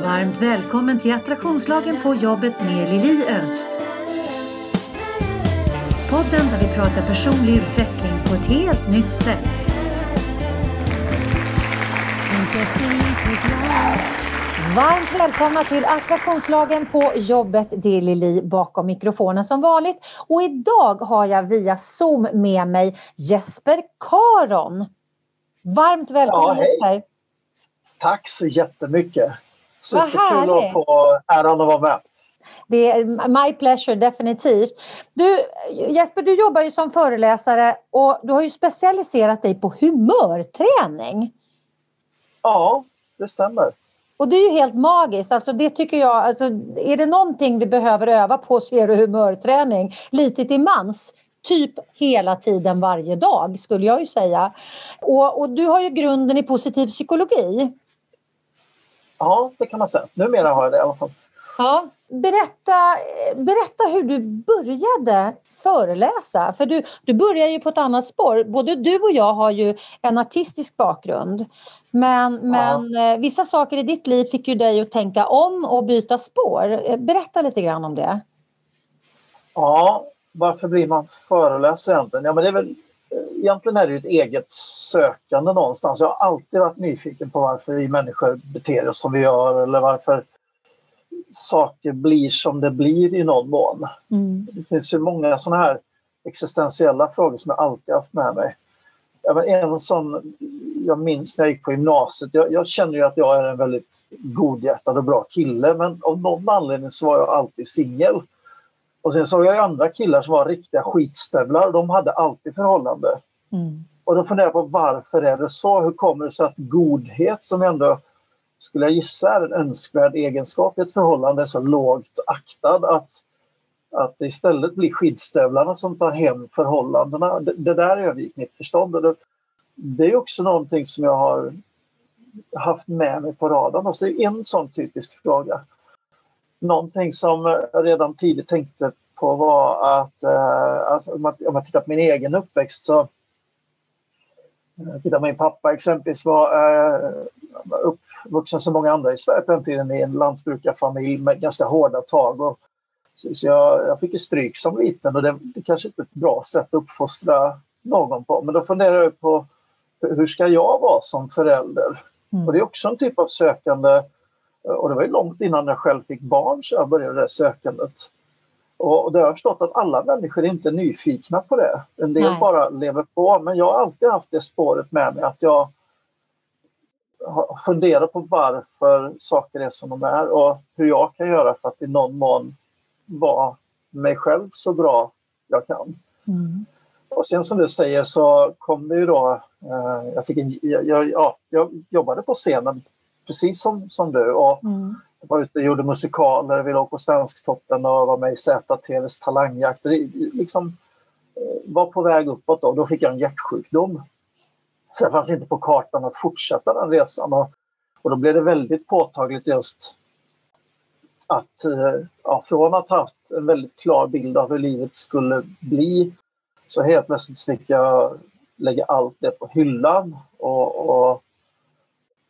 Varmt välkommen till Attraktionslagen på jobbet med Lili Öst. Podden där vi pratar personlig utveckling på ett helt nytt sätt. Varmt välkomna till Attraktionslagen på jobbet. Det är Lili bakom mikrofonen som vanligt. Och idag har jag via Zoom med mig Jesper Karon. Varmt välkommen Ja. Jesper. Tack så jättemycket. Superkul att få äran att vara med. Det är my pleasure, definitivt. Du, Jesper, du jobbar ju som föreläsare och du har ju specialiserat dig på humörträning. Ja, det stämmer. Och det är ju helt magiskt. Alltså det tycker jag, alltså, är det någonting vi behöver öva på så är det humörträning. Lite till mans. Typ hela tiden varje dag skulle jag ju säga. Och, och du har ju grunden i positiv psykologi. Ja, det kan man säga. Numera har jag det i alla fall. Ja, berätta, berätta hur du började föreläsa. För du, du börjar ju på ett annat spår. Både du och jag har ju en artistisk bakgrund. Men, men eh, vissa saker i ditt liv fick ju dig att tänka om och byta spår. Eh, Berätta lite grann om det. Ja, varför blir man föreläsare egentligen? Ja, men det är väl, egentligen är det ett eget sökande någonstans. Jag har alltid varit nyfiken på varför vi människor beter oss som vi gör eller varför saker blir som det blir i någon mån. Mm. Det finns ju många sådana här existentiella frågor som jag alltid haft med mig. Ja, en sån jag minns när jag gick på gymnasiet. Jag, jag känner ju att jag är en väldigt godhjärtad och bra kille men av någon anledning så var jag alltid singel. Och sen såg jag andra killar som var riktiga skitstövlar. De hade alltid förhållande. Mm. Och då funderar jag på varför är det så? Hur kommer det sig att godhet som ändå skulle jag gissa är en önskvärd egenskap i ett förhållande är så lågt aktad att, att det istället blir skidstövlarna som tar hem förhållandena. Det, det där övergick mitt förstånd. Det, det är också någonting som jag har haft med mig på radarn. Alltså det är en sån typisk fråga. Någonting som jag redan tidigt tänkte på var att eh, alltså, om, man, om man tittar på min egen uppväxt så eh, Tittar min pappa exempelvis var eh, uppvuxen som många andra i Sverige på den tiden i en lantbrukarfamilj med ganska hårda tag. Och, så så jag, jag fick ju stryk som liten och det, det kanske inte är ett bra sätt att uppfostra någon på. Men då funderar jag på hur ska jag vara som förälder? Mm. Och det är också en typ av sökande och det var ju långt innan jag själv fick barn så jag började det sökandet. Och, det har jag förstått att alla människor är inte nyfikna på det. En del Nej. bara lever på. Men jag har alltid haft det spåret med mig att jag har funderat på varför saker är som de är och hur jag kan göra för att i någon mån vara mig själv så bra jag kan. Mm. Och sen som du säger så kom det ju då, eh, jag, fick en, jag, jag, ja, jag jobbade på scenen precis som, som du och Mm. var ute och gjorde musikaler, vi låg på Svensktoppen och var med i ZTVs talangjakt. Det liksom eh, var på väg uppåt då, då fick jag en hjärtsjukdom. Så det fanns inte på kartan att fortsätta den resan och, och då blev det väldigt påtagligt just att eh, ja, från att ha haft en väldigt klar bild av hur livet skulle bli så helt plötsligt fick jag lägga allt det på hyllan och, och,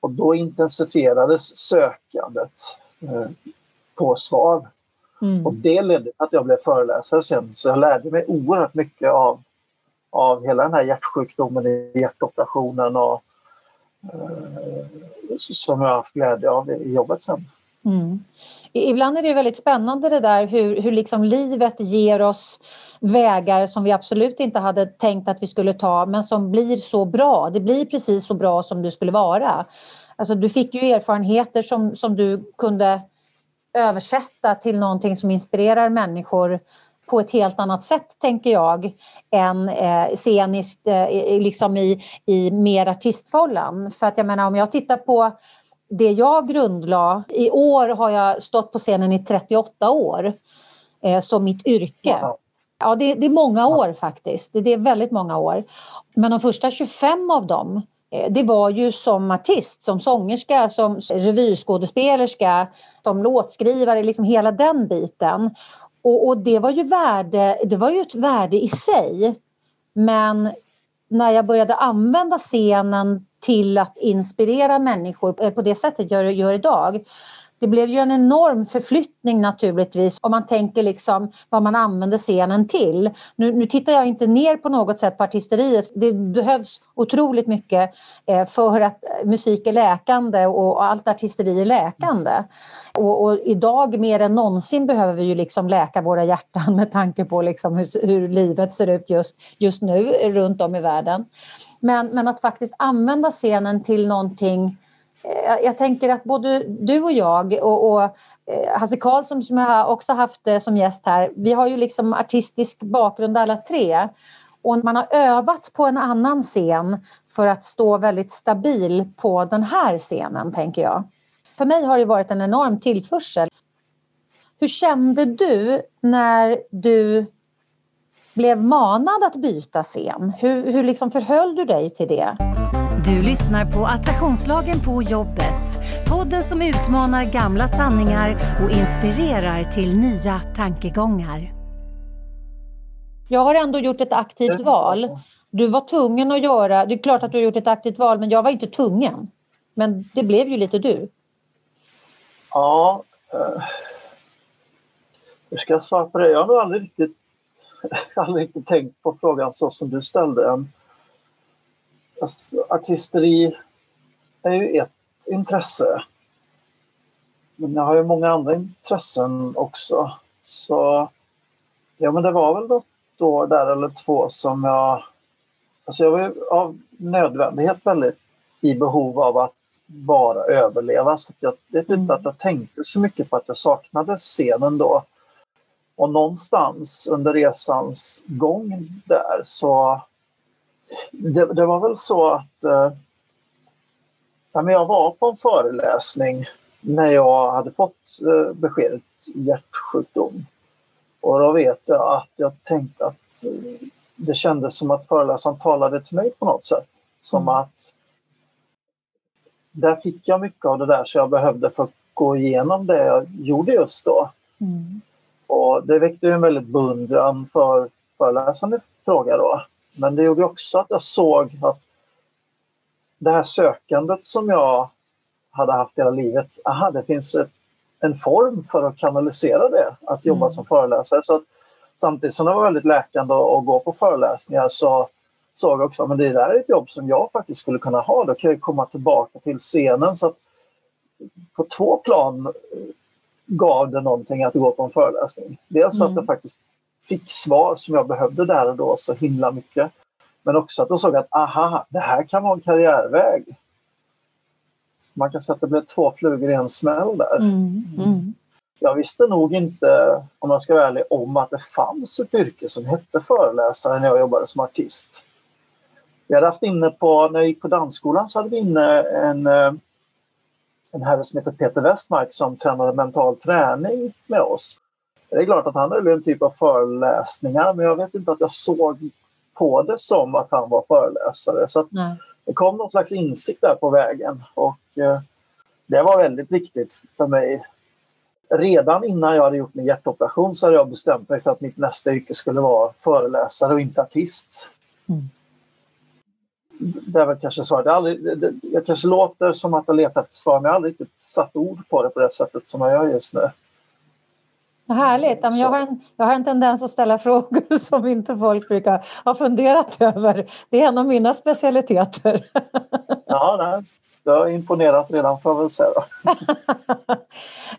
och då intensifierades sökandet eh, på svar. Mm. Och det ledde till att jag blev föreläsare sen. Så jag lärde mig oerhört mycket av, av hela den här hjärtsjukdomen, hjärtoperationen och eh, som jag har haft glädje av i jobbet sen. Mm. Ibland är det väldigt spännande det där hur, hur liksom livet ger oss vägar som vi absolut inte hade tänkt att vi skulle ta men som blir så bra. Det blir precis så bra som du skulle vara. Alltså, du fick ju erfarenheter som, som du kunde översätta till någonting som inspirerar människor på ett helt annat sätt, tänker jag, än eh, sceniskt eh, liksom i, i mer artistfållan. För att jag menar, om jag tittar på det jag grundlade, i år har jag stått på scenen i 38 år, eh, som mitt yrke. Ja. Ja, det, det är många år faktiskt. Det, det är väldigt många år. Men de första 25 av dem, eh, det var ju som artist, som sångerska, som revyskådespelerska, som låtskrivare, liksom hela den biten. Och, och det var ju värde, det var ju ett värde i sig. Men när jag började använda scenen till att inspirera människor eh, på det sättet jag gör idag det blev ju en enorm förflyttning naturligtvis om man tänker liksom vad man använder scenen till. Nu, nu tittar jag inte ner på något sätt på artisteriet. Det behövs otroligt mycket eh, för att musik är läkande och, och allt artisteri är läkande. Och, och, idag mer än någonsin behöver vi ju liksom läka våra hjärtan med tanke på liksom hur, hur livet ser ut just, just nu runt om i världen. Men, men att faktiskt använda scenen till någonting eh, jag tänker att både du och jag och, och eh, Hasse Karlsson som jag också haft eh, som gäst här, vi har ju liksom artistisk bakgrund alla tre. Och man har övat på en annan scen för att stå väldigt stabil på den här scenen, tänker jag. För mig har det varit en enorm tillförsel. Hur kände du när du blev manad att byta scen? Hur, hur liksom förhöll du dig till det? Du lyssnar på Attraktionslagen på jobbet. Podden som utmanar gamla sanningar och inspirerar till nya tankegångar. Jag har ändå gjort ett aktivt val. Du var tvungen att göra, det är klart att du har gjort ett aktivt val men jag var inte tvungen. Men det blev ju lite du. Ja, eh, hur ska jag svara på det? Jag har nog aldrig riktigt, aldrig riktigt tänkt på frågan så som du ställde den. Alltså, artisteri är ju ett intresse. Men jag har ju många andra intressen också. Så ja, men det var väl något år där eller två som jag... Alltså jag var ju av nödvändighet väldigt i behov av att bara överleva. Så jag vet inte mm. att jag tänkte så mycket på att jag saknade scenen då. Och någonstans under resans gång där så det, det, var väl så att eh, jag var på en föreläsning när jag hade fått eh, beskedet hjärtsjukdom. Och då vet jag att jag tänkte att eh, det kändes som att föreläsaren talade till mig på något sätt. Som mm. att där fick jag mycket av det där som jag behövde för att gå igenom det jag gjorde just då. Mm. Det väckte en väldigt beundran för föreläsaren i fråga då. Men det gjorde också att jag såg att det här sökandet som jag hade haft hela livet, aha, det finns ett, en form för att kanalisera det, att jobba mm. som föreläsare. Så att, samtidigt som det var väldigt läkande att gå på föreläsningar så såg jag också att det där är ett jobb som jag faktiskt skulle kunna ha. Då kan jag komma tillbaka till scenen. Så att på två plan gav det någonting att gå på en föreläsning. Dels mm. att jag faktiskt fick svar som jag behövde där och då så himla mycket. Men också att jag såg att aha, det här kan vara en karriärväg. Man kan säga att det blev två flugor i en smäll där. Mm, mm. Jag visste nog inte, om jag ska vara ärlig, om att det fanns ett yrke som hette föreläsare när jag jobbade som artist. Vi hade haft inne på, när jag gick på dansskolan så hade vi inne en, eh, en herre som heter Peter Westmark som tränade mental träning med oss. Det är klart att han höll en typ av föreläsningar men jag vet inte att jag såg på det som att han var föreläsare. Så det kom någon slags insikt där på vägen och eh, det var väldigt viktigt för mig. Redan innan jag hade gjort min hjärtoperation så hade jag bestämt mig för att mitt nästa yrke skulle vara föreläsare och inte artist. Mm. Det kanske svaret. Jag, aldrig, det, jag kanske låter som att jag letar efter svar men jag har aldrig riktigt satt ord på det på det sättet som jag gör just nu. Härligt. Jag har, en, jag har en tendens att ställa frågor som inte folk brukar ha funderat över. Det är en av mina specialiteter. Ja, nej. Det har imponerat redan får jag väl säga.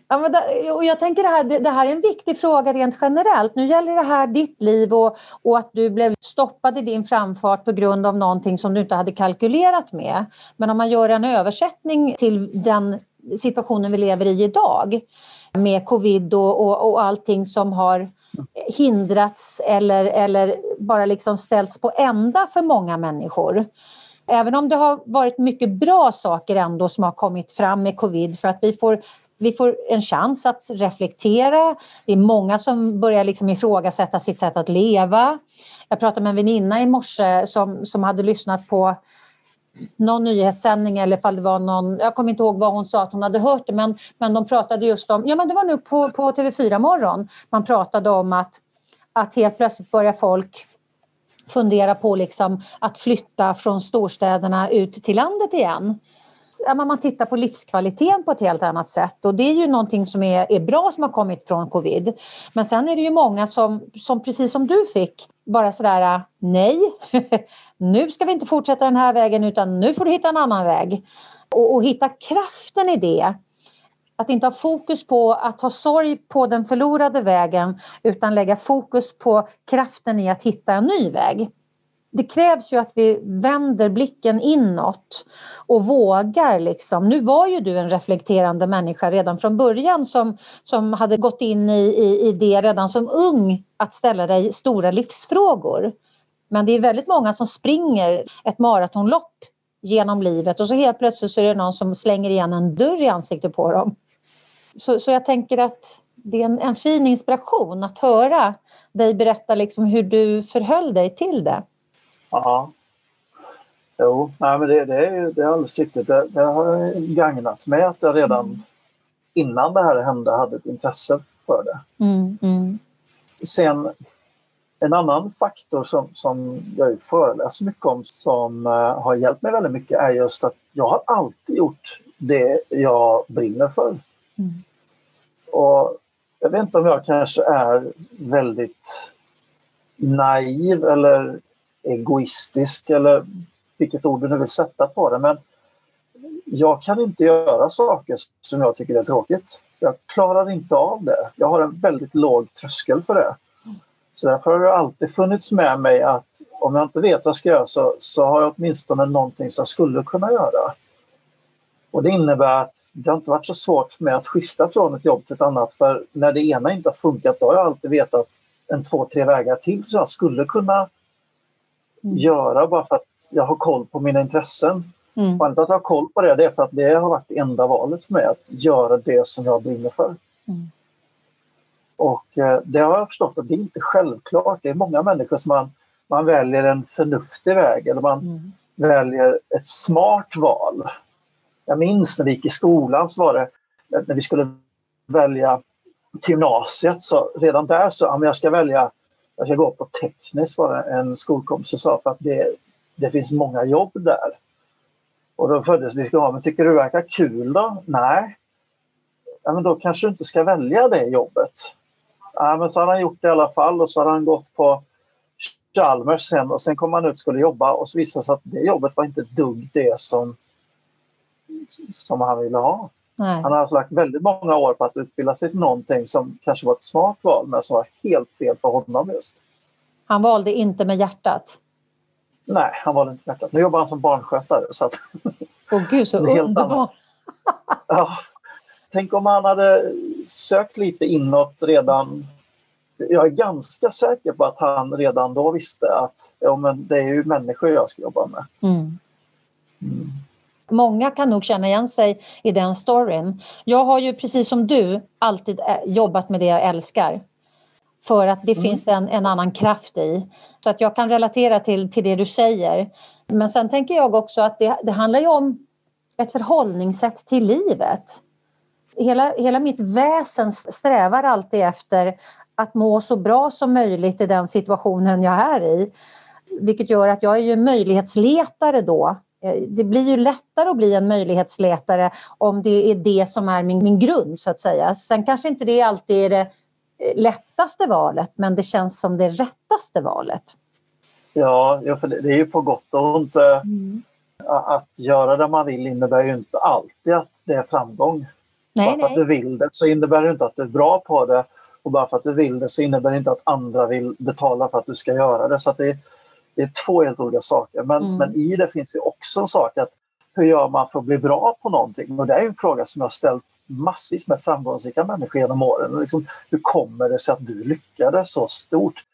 ja, men det, och jag tänker det här, det, det, här är en viktig fråga rent generellt. Nu gäller det här ditt liv och, och att du blev stoppad i din framfart på grund av någonting som du inte hade kalkylerat med. Men om man gör en översättning till den situationen vi lever i idag med covid och, och, och allting som har hindrats eller, eller bara liksom ställts på ända för många människor. Även om det har varit mycket bra saker ändå som har kommit fram med covid för att vi får vi får en chans att reflektera. Det är många som börjar liksom ifrågasätta sitt sätt att leva. Jag pratade med en väninna i morse som, som hade lyssnat på någon nyhetssändning eller ifall det var någon, jag kommer inte ihåg vad hon sa att hon hade hört det men, men de pratade just om, ja men det var nu på, på TV4 morgon, man pratade om att, att helt plötsligt börjar folk fundera på liksom att flytta från storstäderna ut till landet igen. Man tittar på livskvaliteten på ett helt annat sätt och det är ju någonting som är, är bra som har kommit från covid. Men sen är det ju många som, som precis som du fick, bara sådär nej, nu ska vi inte fortsätta den här vägen utan nu får du hitta en annan väg. Och, och hitta kraften i det att inte ha fokus på att ha sorg på den förlorade vägen utan lägga fokus på kraften i att hitta en ny väg. Det krävs ju att vi vänder blicken inåt och vågar liksom. Nu var ju du en reflekterande människa redan från början som, som hade gått in i, i, i det redan som ung att ställa dig stora livsfrågor. Men det är väldigt många som springer ett maratonlopp genom livet och så helt plötsligt så är det någon som slänger igen en dörr i ansiktet på dem. Så, så jag tänker att det är en, en fin inspiration att höra dig berätta liksom hur du förhöll dig till det. Ja. Jo, nej, men det, det, är, det är alldeles riktigt. Det, det har gagnat mig att jag redan innan det här hände hade ett intresse för det. Mm, mm. Sen en annan faktor som, som jag föreläser mycket om som uh, har hjälpt mig väldigt mycket är just att jag har alltid gjort det jag brinner för. Mm. Och jag vet inte om jag kanske är väldigt naiv eller egoistisk eller vilket ord du nu vill sätta på det. Men jag kan inte göra saker som jag tycker är tråkigt. Jag klarar inte av det. Jag har en väldigt låg tröskel för det. Så därför har det alltid funnits med mig att om jag inte vet vad jag ska göra så, så har jag åtminstone någonting som jag skulle kunna göra. Och det innebär att det har inte varit så svårt för mig att skifta från ett jobb till ett annat för när det ena inte har funkat då har jag alltid vetat en två, tre vägar till som jag skulle kunna mm. göra bara för att jag har koll på mina intressen. Mm. Och att jag har koll på det, det är för att det har varit det enda valet för mig, att göra det som jag brinner för. Mm. Och eh, det har jag förstått att det är inte självklart. Det är många människor som man, man väljer en förnuftig väg eller man mm. väljer ett smart val. Jag minns när vi gick i skolan så var det när vi skulle välja gymnasiet så redan där så, ja, jag ska välja, jag ska gå på tekniskt var det en skolkompis som sa för att det, det finns många jobb där. Och då föddes diskussionen, men tycker du det verkar kul då? Nej. Ja, men då kanske du inte ska välja det jobbet. Ja, men så har han gjort det i alla fall och så har han gått på Chalmers sen och sen kom han ut och skulle jobba och så visade det sig att det jobbet var inte ett dugg det som som han ville ha. Nej. Han har alltså lagt väldigt många år på att utbilda sig till någonting som kanske var ett smart val men som var helt fel för honom just. Han valde inte med hjärtat? Nej, han valde inte med hjärtat. Nu jobbar han som barnskötare. Så att... Åh gud, så underbart! ja. Tänk om han hade sökt lite inåt redan jag är ganska säker på att han redan då visste att ja, men det är ju människor jag ska jobba med. Mm. Mm. Många kan nog känna igen sig i den storyn. Jag har ju precis som du alltid eh, jobbat med det jag älskar. För att det mm. finns en, en annan kraft i. Så att jag kan relatera till, till det du säger. Men sen tänker jag också att det, det handlar ju om ett förhållningssätt till livet. Hela, hela mitt väsen strävar alltid efter att må så bra som möjligt i den situationen jag är i. Vilket gör att jag är ju möjlighetsletare då det blir ju lättare att bli en möjlighetsletare om det är det som är min, min grund så att säga. Sen kanske inte det alltid är det eh, lättaste valet men det känns som det rättaste valet. Ja, för det är ju på gott och ont. Eh, mm. Att göra det man vill innebär ju inte alltid att det är framgång. Nej, bara för nej. att du vill det så innebär det inte att du är bra på det och bara för att du vill det så innebär det inte att andra vill betala för att du ska göra det. Så det, det är två helt olika saker. Men, mm. men i det finns ju också en sak att hur gör man för att bli bra på någonting? Och det är en fråga som jag har ställt massvis med framgångsrika människor genom åren. Liksom, hur kommer det sig att du lyckades så stort?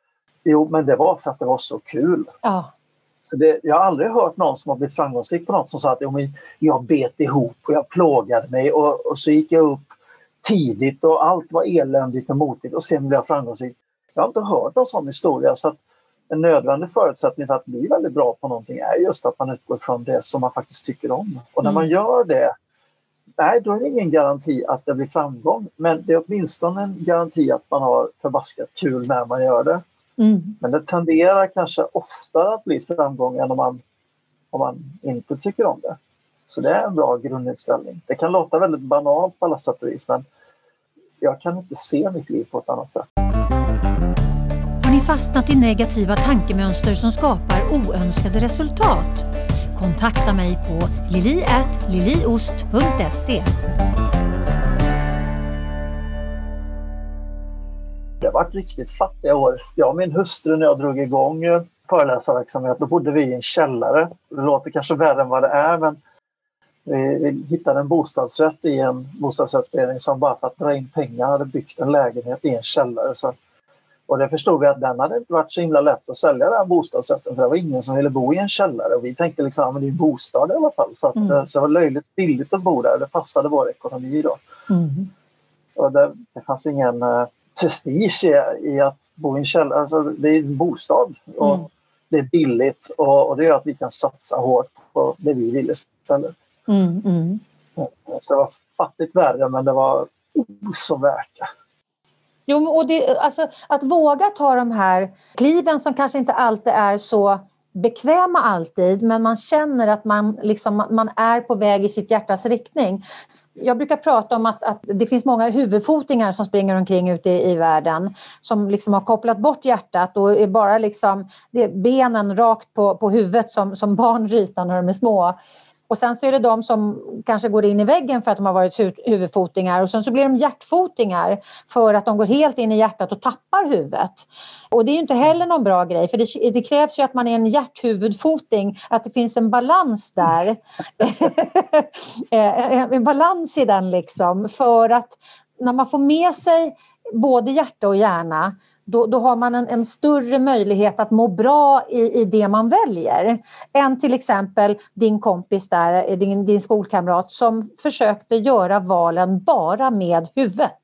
Jo, men det var för att det var så kul. Ja. Så det, jag har aldrig hört någon som har blivit framgångsrik på något som sa att jag bet ihop och jag plågade mig och, och så gick jag upp tidigt och allt var eländigt och motigt och sen blev jag framgångsrik. Jag har inte hört någon sån historia. Så att en nödvändig förutsättning för att bli väldigt bra på någonting är just att man utgår från det som man faktiskt tycker om. Och när mm. man gör det, nej då är det ingen garanti att det blir framgång. Men det är åtminstone en garanti att man har förbaskat kul när man gör det. Mm. Men det tenderar kanske oftare att bli framgång om man, om man inte tycker om det. Så det är en bra grundinställning. Det kan låta väldigt banalt på alla sätt och vis men jag kan inte se mitt liv på ett annat sätt. Fastnat i negativa tankemönster som skapar oönskade resultat? Kontakta mig på lili.liliost.se Det har varit riktigt fattiga år. Jag och min hustru när jag drog igång eh, föreläsarverksamhet, då bodde vi i en källare. Det låter kanske värre än vad det är men vi hittade en bostadsrätt i en bostadsrättsförening som bara för att dra in pengar hade byggt en lägenhet i en källare. Så, och det förstod vi att den hade inte varit så himla lätt att sälja den bostadsrätten för det var ingen som ville bo i en källare och vi tänkte liksom att det är en bostad i alla fall. Så, att, mm. så det var löjligt billigt att bo där det passade vår ekonomi då. Mm. Och det, det fanns ingen uh, prestige i, i, att bo i en källare, alltså, det är en bostad och mm. det är billigt och, och det gör att vi kan satsa hårt på det vi vill istället. Mm, mm. Så det var fattigt värre men det var så värt det. Jo, och det, alltså, att våga ta de här kliven som kanske inte alltid är så bekväma alltid men man känner att man, liksom, man är på väg i sitt hjärtas riktning. Jag brukar prata om att, att det finns många huvudfotingar som springer omkring ute i, i världen som liksom har kopplat bort hjärtat och är bara liksom, det är benen rakt på, på huvudet som, som barn ritar när de är små. Och sen så är det de som kanske går in i väggen för att de har varit huvudfotingar och sen så blir de hjärtfotingar för att de går helt in i hjärtat och tappar huvudet. Och det är ju inte heller någon bra grej för det, det krävs ju att man är en hjärthuvudfoting, att det finns en balans där. Eh, en balans i den liksom för att när man får med sig både hjärta och hjärna då, då har man en, en, större möjlighet att må bra i, i det man väljer. Än till exempel din kompis där, din, din skolkamrat som försökte göra valen bara med huvudet.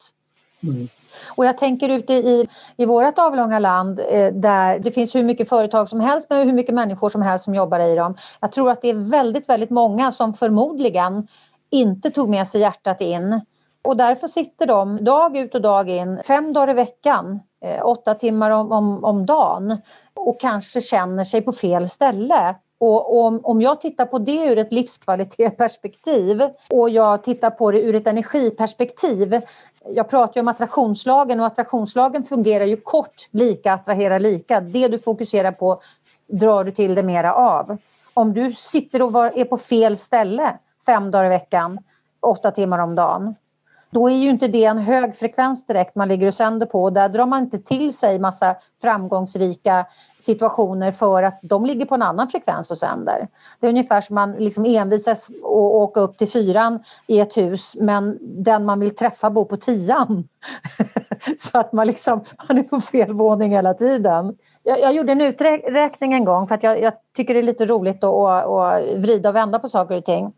Mm. Och jag tänker ute i, i vårt avlånga land eh, där det finns hur mycket företag som helst med hur mycket människor som helst som jobbar i dem. Jag tror att det är väldigt, väldigt många som förmodligen inte tog med sig hjärtat in. Och därför sitter de dag ut och dag in, fem dagar i veckan eh, åtta timmar om, om, om dagen och kanske känner sig på fel ställe. Och om, om jag tittar på det ur ett livskvalitetsperspektiv och jag tittar på det ur ett energiperspektiv. Jag pratar ju om attraktionslagen och attraktionslagen fungerar ju kort, lika attraherar lika. Det du fokuserar på drar du till det mera av. Om du sitter och är på fel ställe fem dagar i veckan, åtta timmar om dagen, då är ju inte det en hög frekvens direkt man ligger och sänder på. där drar man inte till sig massa framgångsrika situationer för att de ligger på en annan frekvens och sänder. Det är ungefär som man liksom envisas att åka upp till fyran i ett hus men den man vill träffa bor på tian. Så att man, liksom, man är på fel våning hela tiden. Jag, jag gjorde en uträkning en gång för att jag, jag tycker det är lite roligt att, att vrida och vända på saker och ting.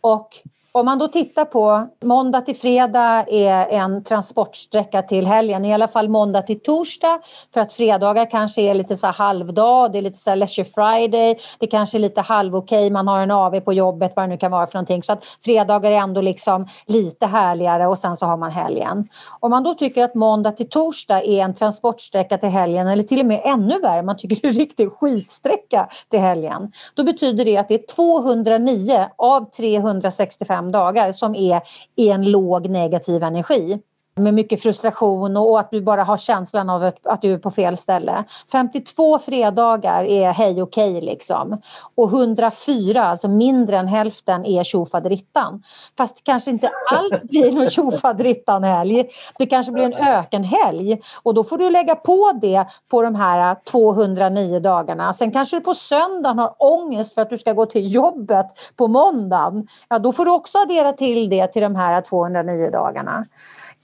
Och om man då tittar på måndag till fredag är en transportsträcka till helgen, i alla fall måndag till torsdag för att fredagar kanske är lite så halvdag, det är lite så här leisure friday, det kanske är lite halvokej, man har en AV på jobbet, vad det nu kan vara för någonting. Så att fredagar är ändå liksom lite härligare och sen så har man helgen. Om man då tycker att måndag till torsdag är en transportsträcka till helgen eller till och med ännu värre, man tycker det är en riktig skitsträcka till helgen, då betyder det att det är 209 av 365 fem dagar som är i en låg negativ energi med mycket frustration och att du bara har känslan av att, du är på fel ställe. 52 fredagar är hej okej okay liksom. Och 104, alltså mindre än hälften, är tjofaderittan. Fast kanske inte allt blir någon tjofaderittan-helg. Det kanske blir en ökenhelg och då får du lägga på det på de här 209 dagarna. Sen kanske du på söndagen har ångest för att du ska gå till jobbet på måndagen. Ja, då får du också addera till det till de här 209 dagarna.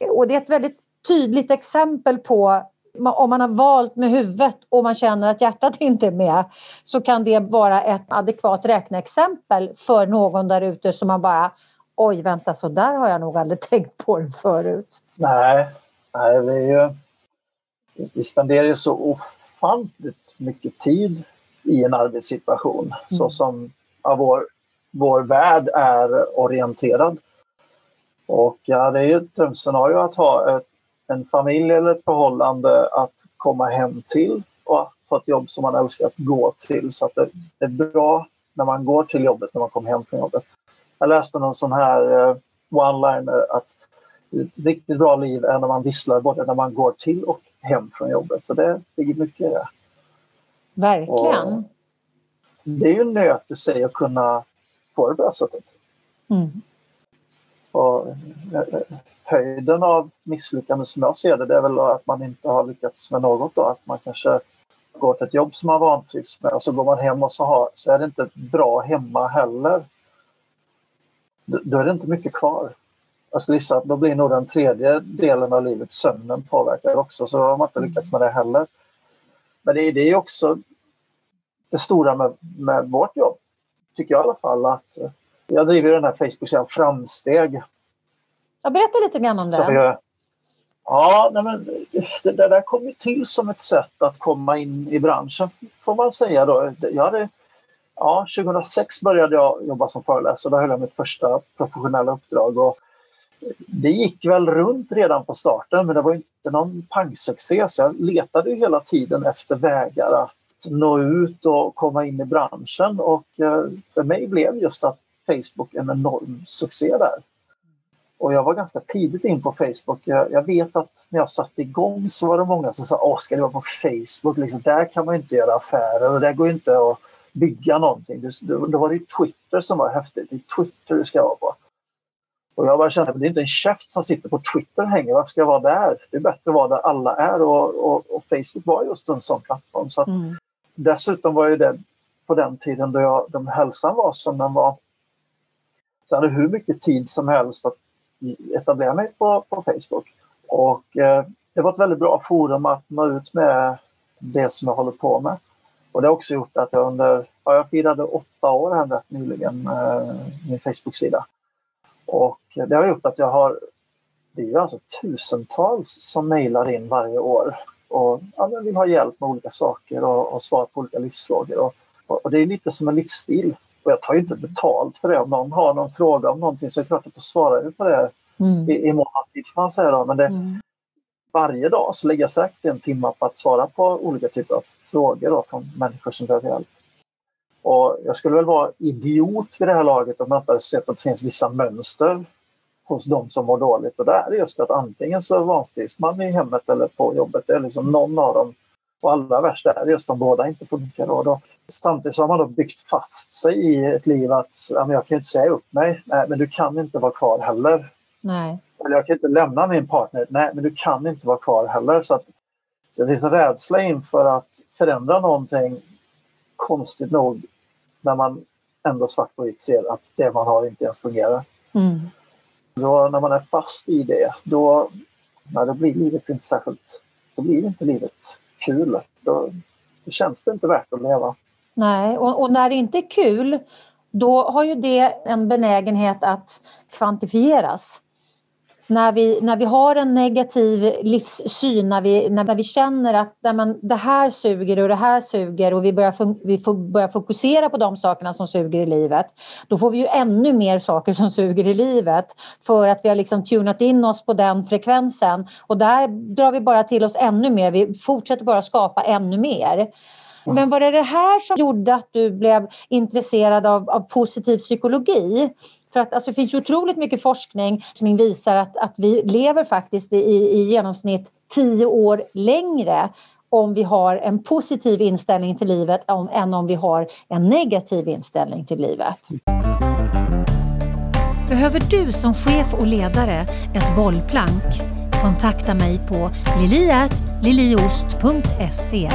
Och det är ett väldigt tydligt exempel på om man har valt med huvudet och man känner att hjärtat inte är med så kan det vara ett adekvat räkneexempel för någon där ute som man bara oj vänta så där har jag nog aldrig tänkt på det förut. Nej, nej vi, vi spenderar ju så ofantligt mycket tid i en arbetssituation mm. så som ja, vår, vår värld är orienterad. Och ja, det är ett drömscenario att ha ett, en familj eller ett förhållande att komma hem till och att ha ett jobb som man älskar att gå till. Så att det, det är bra när man går till jobbet, när man kommer hem från jobbet. Jag läste någon sån här uh, one-liner att riktigt bra liv är när man visslar både när man går till och hem från jobbet. Så det ligger mycket i det. Verkligen. Och det är ju en nöt i sig att kunna få det på det sättet. Mm. Och eh, höjden av misslyckande som jag ser det, det är väl att man inte har lyckats med något. Då. Att man kanske går till ett jobb som man vantrivs med och så går man hem och så, har, så är det inte bra hemma heller. Då är det inte mycket kvar. Jag skulle gissa att då blir nog den tredje delen av livet, sömnen, påverkad också. Så har man inte lyckats med det heller. Men det, det är också det stora med, med vårt jobb, tycker jag i alla fall. att jag driver den här Facebook-sidan Framsteg Ja, berätta lite grann om det. Ja, nej men, det, det där kom ju till som ett sätt att komma in i branschen får man säga. Då. Jag hade, ja, 2006 började jag jobba som föreläsare. Då höll jag mitt första professionella uppdrag. Och det gick väl runt redan på starten men det var inte någon pangsuccé så jag letade hela tiden efter vägar att nå ut och komma in i branschen och eh, för mig blev just att Facebook en enorm succé där. Och jag var ganska tidigt in på Facebook. Jag, jag, vet att när jag satte igång så var det många som sa Åh, ska du vara på Facebook? Liksom, där kan man inte göra affärer och där går inte att bygga någonting. Då var det Twitter som var häftigt. Det är Twitter du ska vara på. Och jag bara kände att det är inte en käft som sitter på Twitter och hänger. Varför ska jag vara där? Det är bättre att vara där alla är och, och, och Facebook var just en sån plattform. Så mm. Dessutom var ju det på den tiden då jag, den hälsan var som den var. Så jag hade hur mycket tid som helst att etablera mig på, på Facebook. Och eh, det var ett väldigt bra forum att nå ut med det som jag håller på med. Och det har också gjort att jag under, ja, jag firade åtta år här rätt nyligen, eh, min Facebook-sida. Och det har gjort att jag har, det är ju alltså tusentals som mejlar in varje år och ja, vill ha hjälp med olika saker och, och svar på olika livsfrågor. Och, och, och det är lite som en livsstil. Och jag tar ju inte betalt för det. Om någon har någon fråga om någonting så är det klart att jag svarar på det mm. i, i månadstid kan man säga. Då. Men det, mm. varje dag så lägger jag säkert en timme på att svara på olika typer av frågor då, från människor som behöver hjälp. Och jag skulle väl vara idiot vid det här laget om jag inte hade sett att det finns vissa mönster hos de som mår dåligt. Och det är just att antingen så vantrivs man i hemmet eller på jobbet. Det är liksom någon av dem. Och allra värst är just de båda inte funkar. Och då, samtidigt så har man då byggt fast sig i ett liv att ja, men jag kan inte säga upp mig. Nej, men du kan inte vara kvar heller. Nej. Eller jag kan inte lämna min partner. Nej, men du kan inte vara kvar heller. Så, att, så det finns en rädsla inför att förändra någonting konstigt nog när man ändå svart på vitt ser att det man har inte ens fungerar. Mm. Då, när man är fast i det, då, nej, då blir livet inte särskilt... Då blir inte livet kul. Då, då känns det inte värt att leva. Nej, och, och, när det inte är kul då har ju det en benägenhet att kvantifieras. När vi, när vi har en negativ livssyn, när vi, när vi känner att nej, men, det här suger och det här suger och vi börjar, vi får börja fokusera på de sakerna som suger i livet, då får vi ju ännu mer saker som suger i livet för att vi har liksom tunat in oss på den frekvensen. Och där drar vi bara till oss ännu mer, vi fortsätter bara skapa ännu mer. Men var det det här som gjorde att du blev intresserad av, av positiv psykologi? För att alltså, det finns ju otroligt mycket forskning som visar att, att vi lever faktiskt i, i genomsnitt tio år längre om vi har en positiv inställning till livet om, än om vi har en negativ inställning till livet. Behöver du som chef och ledare ett bollplank? Kontakta mig på liliat.liliost.se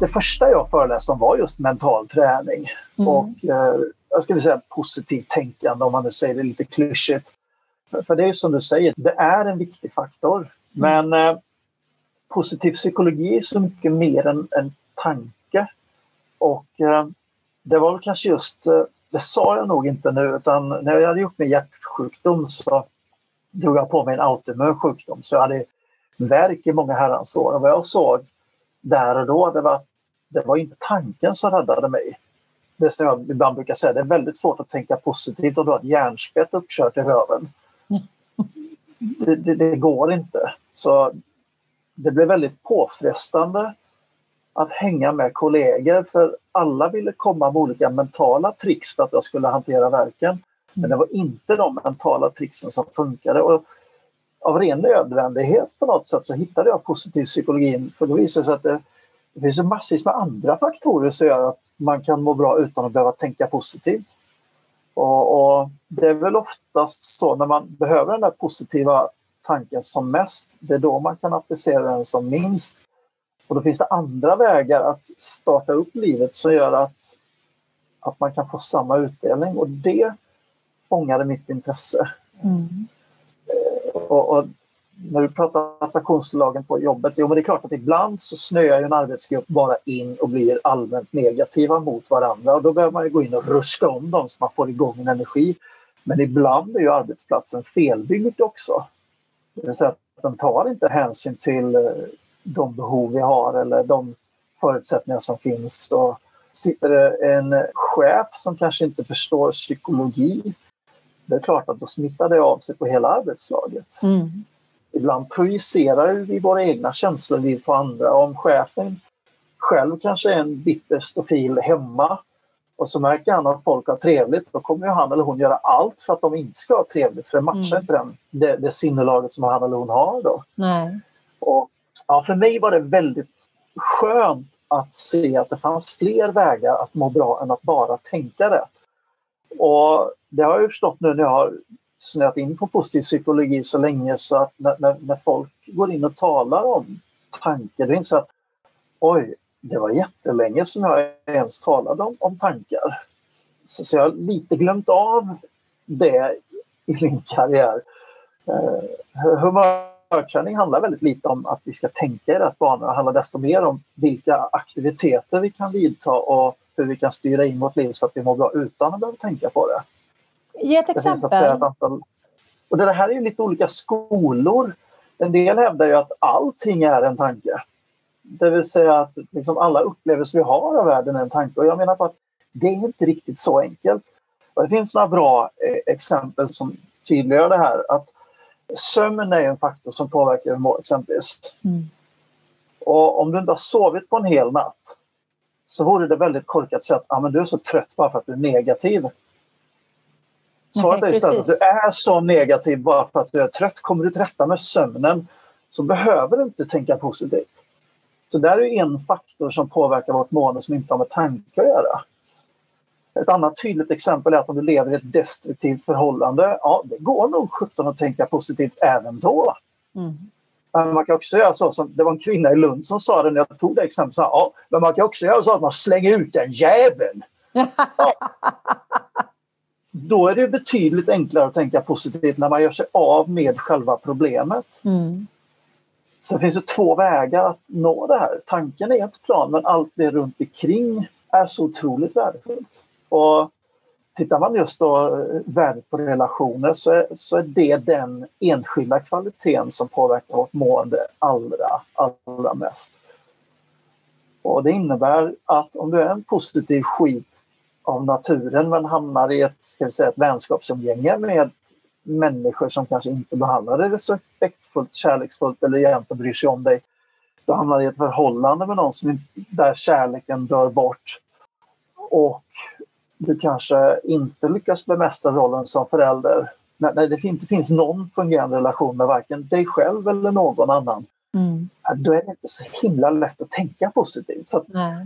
det första jag föreläste om var just mental träning mm. och eh, jag skulle säga positivt tänkande om man nu säger det lite klyschigt. För, det är som du säger, det är en viktig faktor. Mm. Men eh, positiv psykologi är så mycket mer än en tanke. Och eh, det var väl kanske just, eh, det sa jag nog inte nu, utan när jag hade gjort min hjärtsjukdom så drog jag på mig en autoimmun sjukdom. Så jag hade värk i många herrans år. Och vad jag såg där och då, det var det var inte tanken som räddade mig. det som jag ibland brukar säga, det är väldigt svårt att tänka positivt om du har ett hjärnspett uppkört i röven. Det, det, det, går inte. Så det blev väldigt påfrestande att hänga med kollegor för alla ville komma med olika mentala tricks för att jag skulle hantera verken. Men det var inte de mentala tricksen som funkade. Och av ren nödvändighet på något sätt så hittade jag positiv psykologi för då visade det sig att det, det finns massvis med andra faktorer som gör att man kan må bra utan att behöva tänka positivt. Och, och, Det är väl oftast så när man behöver den där positiva tanken som mest, det är då man kan applicera den som minst. Och då finns det andra vägar att starta upp livet som gör att, att man kan få samma utdelning och det fångade mitt intresse. Mm. Och, och, när du pratar attraktionslagen på jobbet, jo men det är klart att ibland så snöar en arbetsgrupp bara in och blir allmänt negativa mot varandra och då behöver man gå in och ruska om dem så man får igång en energi. Men ibland är ju arbetsplatsen felbyggd också. Det vill säga att den tar inte hänsyn till eh, de behov vi har eller de förutsättningar som finns. Och sitter det en chef som kanske inte förstår psykologi det är klart att då smittar det av sig på hela arbetslaget. Mm. Ibland projicerar vi våra egna känslor på andra. Om chefen själv kanske är en bitter stofil hemma och så märker han att folk har trevligt, då kommer han eller hon göra allt för att de inte ska ha trevligt, för det matchar mm. inte den, det, det sinnelaget som han eller hon har då. Nej. Och, ja, för mig var det väldigt skönt att se att det fanns fler vägar att må bra än att bara tänka rätt. Och det har jag förstått nu när jag har snöat in på positiv psykologi så länge så att när, när, när folk går in och talar om tankar, då inser jag att oj, det var jättelänge som jag ens talade om, om tankar. Så, så jag har lite glömt av det i min karriär. Eh, humörträning handlar väldigt lite om att vi ska tänka i rätt banor. Det handlar desto mer om vilka aktiviteter vi kan vidta och hur vi kan styra in vårt liv så att vi mår bra utan att behöva tänka på det. Ge ett exempel. Antal... Och det här är ju lite olika skolor. En del hävdar ju att allting är en tanke. Det vill säga att liksom alla upplevelser vi har av världen är en tanke. Och jag menar på att det är inte riktigt så enkelt. Och det finns några bra eh, exempel som tydliggör det här. Att sömn är en faktor som påverkar mår exempelvis. Mm. Och om du inte har sovit på en hel natt så vore det väldigt korkat att säga att ah, men du är så trött bara för att du är negativ. Svaret är istället att du är så negativ bara för att du är trött. Kommer du till rätta med sömnen så behöver du inte tänka positivt. Så där är en faktor som påverkar vårt mående som inte har med tankar att göra. Ett annat tydligt exempel är att om du lever i ett destruktivt förhållande, ja det går nog 17 att tänka positivt även då. Mm. Men man kan också göra så som, det var en kvinna i Lund som sa det när jag tog det exemplet, ja, men man kan också göra så att man slänger ut den jäveln. Ja. Då är det betydligt enklare att tänka positivt när man gör sig av med själva problemet. Mm. Sen finns det två vägar att nå det här. Tanken är ett plan men allt det runt omkring är så otroligt värdefullt. Och tittar man just då eh, värdet på relationer så är, så är det den enskilda kvaliteten som påverkar vårt mående allra, allra mest. Och det innebär att om du är en positiv skit av naturen men hamnar i ett, ska vi säga, ett vänskapsumgänge med människor som kanske inte behandlar dig respektfullt, kärleksfullt eller egentligen bryr sig om dig. Du hamnar i ett förhållande med någon som, där kärleken dör bort. Och du kanske inte lyckas bemästra rollen som förälder. När det inte finns någon fungerande relation med varken dig själv eller någon annan. Mm. Då är det inte så himla lätt att tänka positivt. Så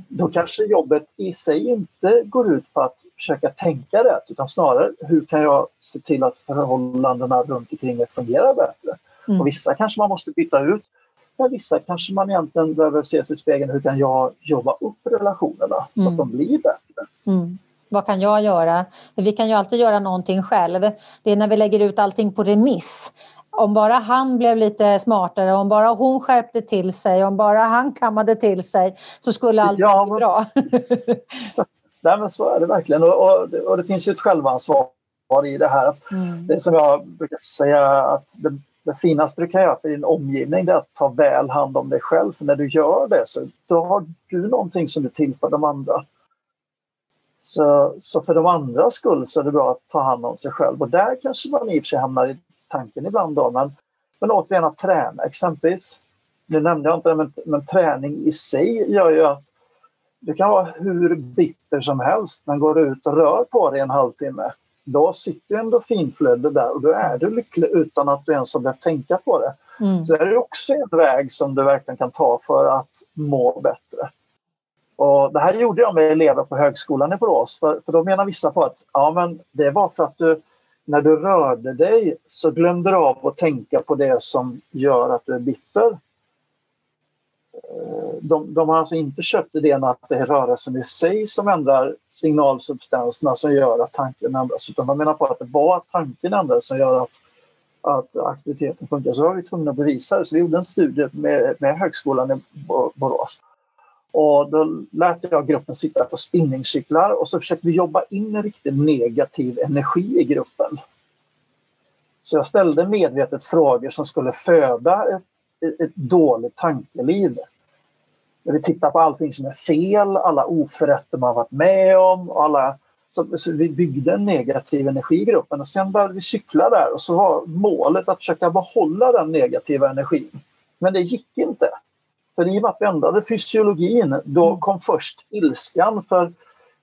Då kanske jobbet i sig inte går ut på att försöka tänka rätt utan snarare hur kan jag se till att förhållandena runt omkring mig fungerar bättre. Mm. Och vissa kanske man måste byta ut. Men vissa kanske man egentligen behöver se sig i spegeln. Hur kan jag jobba upp relationerna så mm. att de blir bättre? Mm. Vad kan jag göra? Vi kan ju alltid göra någonting själv. Det är när vi lägger ut allting på remiss om bara han blev lite smartare, om bara hon skärpte till sig, om bara han kammade till sig så skulle allt ja, bli bra. Nej, men så är det verkligen och, och, och det finns ju ett självansvar i det här. Mm. Det som jag brukar säga att det, det finaste du kan göra för din omgivning är att ta väl hand om dig själv. För när du gör det så då har du någonting som du tillför de andra. Så, så för de andras skull så är det bra att ta hand om sig själv och där kanske man i och för sig hamnar i tanken ibland då men, men återigen att träna exempelvis. Nu nämnde jag inte det men, men träning i sig gör ju att du kan vara hur bitter som helst men går du ut och rör på dig en halvtimme då sitter endorfinflödet där och då är du lycklig utan att du ens har behövt tänka på det. Mm. Så är det också en väg som du verkligen kan ta för att må bättre. Och det här gjorde jag med elever på högskolan i Borås för, för då menar vissa på att ja, men det var för att du när du rörde dig så glömde du av att tänka på det som gör att du är bitter. Eh, de, de har alltså inte köpt idén att det är rörelsen i sig som ändrar signalsubstanserna som gör att tanken ändras utan de menar på att det var tanken ändras som gör att, att aktiviteten funkar. Så var vi tvungna att bevisa det. Så vi gjorde en studie med, med Högskolan i Borås. Och då lät jag gruppen sitta på spinningcyklar och så försökte vi jobba in en riktigt negativ energi i gruppen. Så jag ställde medvetet frågor som skulle föda ett, ett dåligt tankeliv. vi tittar på allting som är fel, alla oförrätter man varit med om. Alla, så, så, vi byggde en negativ energi i gruppen och sen började vi cykla där och så var målet att försöka behålla den negativa energin. Men det gick inte. För i och med att vi ändrade fysiologin, då mm. kom först ilskan. För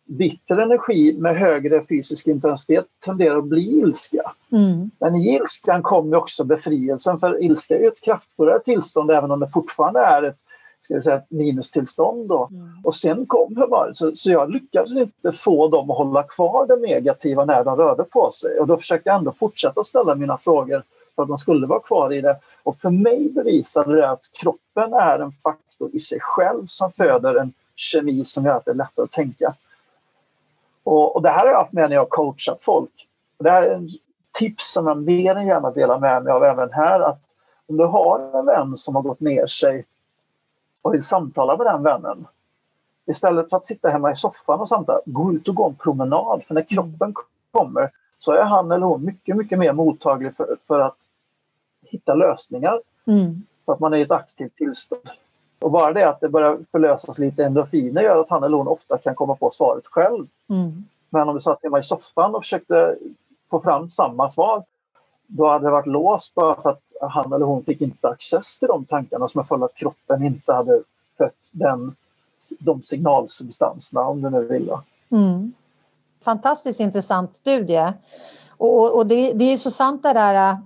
bitter energi med högre fysisk intensitet tenderar att bli ilska. Mm. Men i ilskan kommer också befrielsen, för ilska är ett kraftfullare tillstånd även om det fortfarande är ett ska vi säga, ett minustillstånd. Då. Mm. Och sen kom humöret, så, så jag lyckades inte få dem att hålla kvar det negativa när de rörde på sig. Och då försökte jag ändå fortsätta ställa mina frågor för att de skulle vara kvar i det. Och för mig bevisade det att kroppen är en faktor i sig själv som föder en kemi som gör att det är lättare att tänka. Och, och det här har jag haft med när jag coachat folk. Det här är en tips som jag mer än gärna delar med mig av även här. att Om du har en vän som har gått ner sig och vill samtala med den vännen. Istället för att sitta hemma i soffan och samtala, gå ut och gå en promenad. För när kroppen kommer så är han eller hon mycket, mycket mer mottaglig för, för att hitta lösningar. Mm. För att man är i ett aktivt tillstånd. Och bara det att det börjar förlösas lite endorfiner gör att han eller hon ofta kan komma på svaret själv. Mm. Men om vi satt hemma i soffan och försökte få fram samma svar då hade det varit låst bara för att han eller hon fick inte access till de tankarna som är för att kroppen inte hade fött den, de signalsubstanserna om du nu vill. Mm. Fantastiskt intressant studie. Och, och det, det, är så sant det där äh,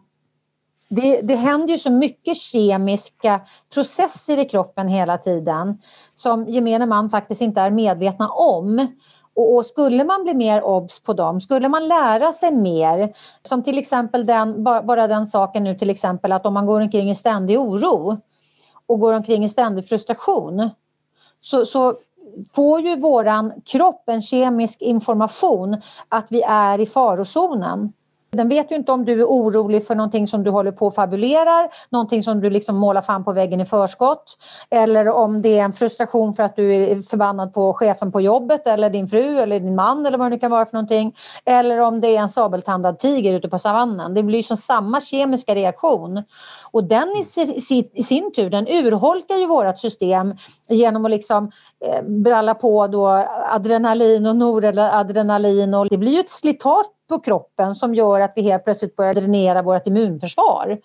det, det händer ju så mycket kemiska processer i kroppen hela tiden som gemene man faktiskt inte är medvetna om. Och, och, skulle man bli mer obs på dem, skulle man lära sig mer, som till exempel den, bara den saken nu till exempel att om man går omkring i ständig oro och går omkring i ständig frustration så, så får ju våran kropp en kemisk information att vi är i farozonen. Den vet ju inte om du är orolig för någonting som du håller på och fabulerar, någonting som du liksom målar fram på väggen i förskott. Eller om det är en frustration för att du är förbannad på chefen på jobbet eller din fru eller din man eller vad det nu kan vara för någonting. Eller om det är en sabeltandad tiger ute på savannen. Det blir som samma kemiska reaktion. Och den i, i sin tur den urholkar ju vårt system genom att liksom eh, bralla på då adrenalin och noradrenalin och det blir ju ett slitage på kroppen som gör att vi helt plötsligt börjar dränera vårt immunförsvar.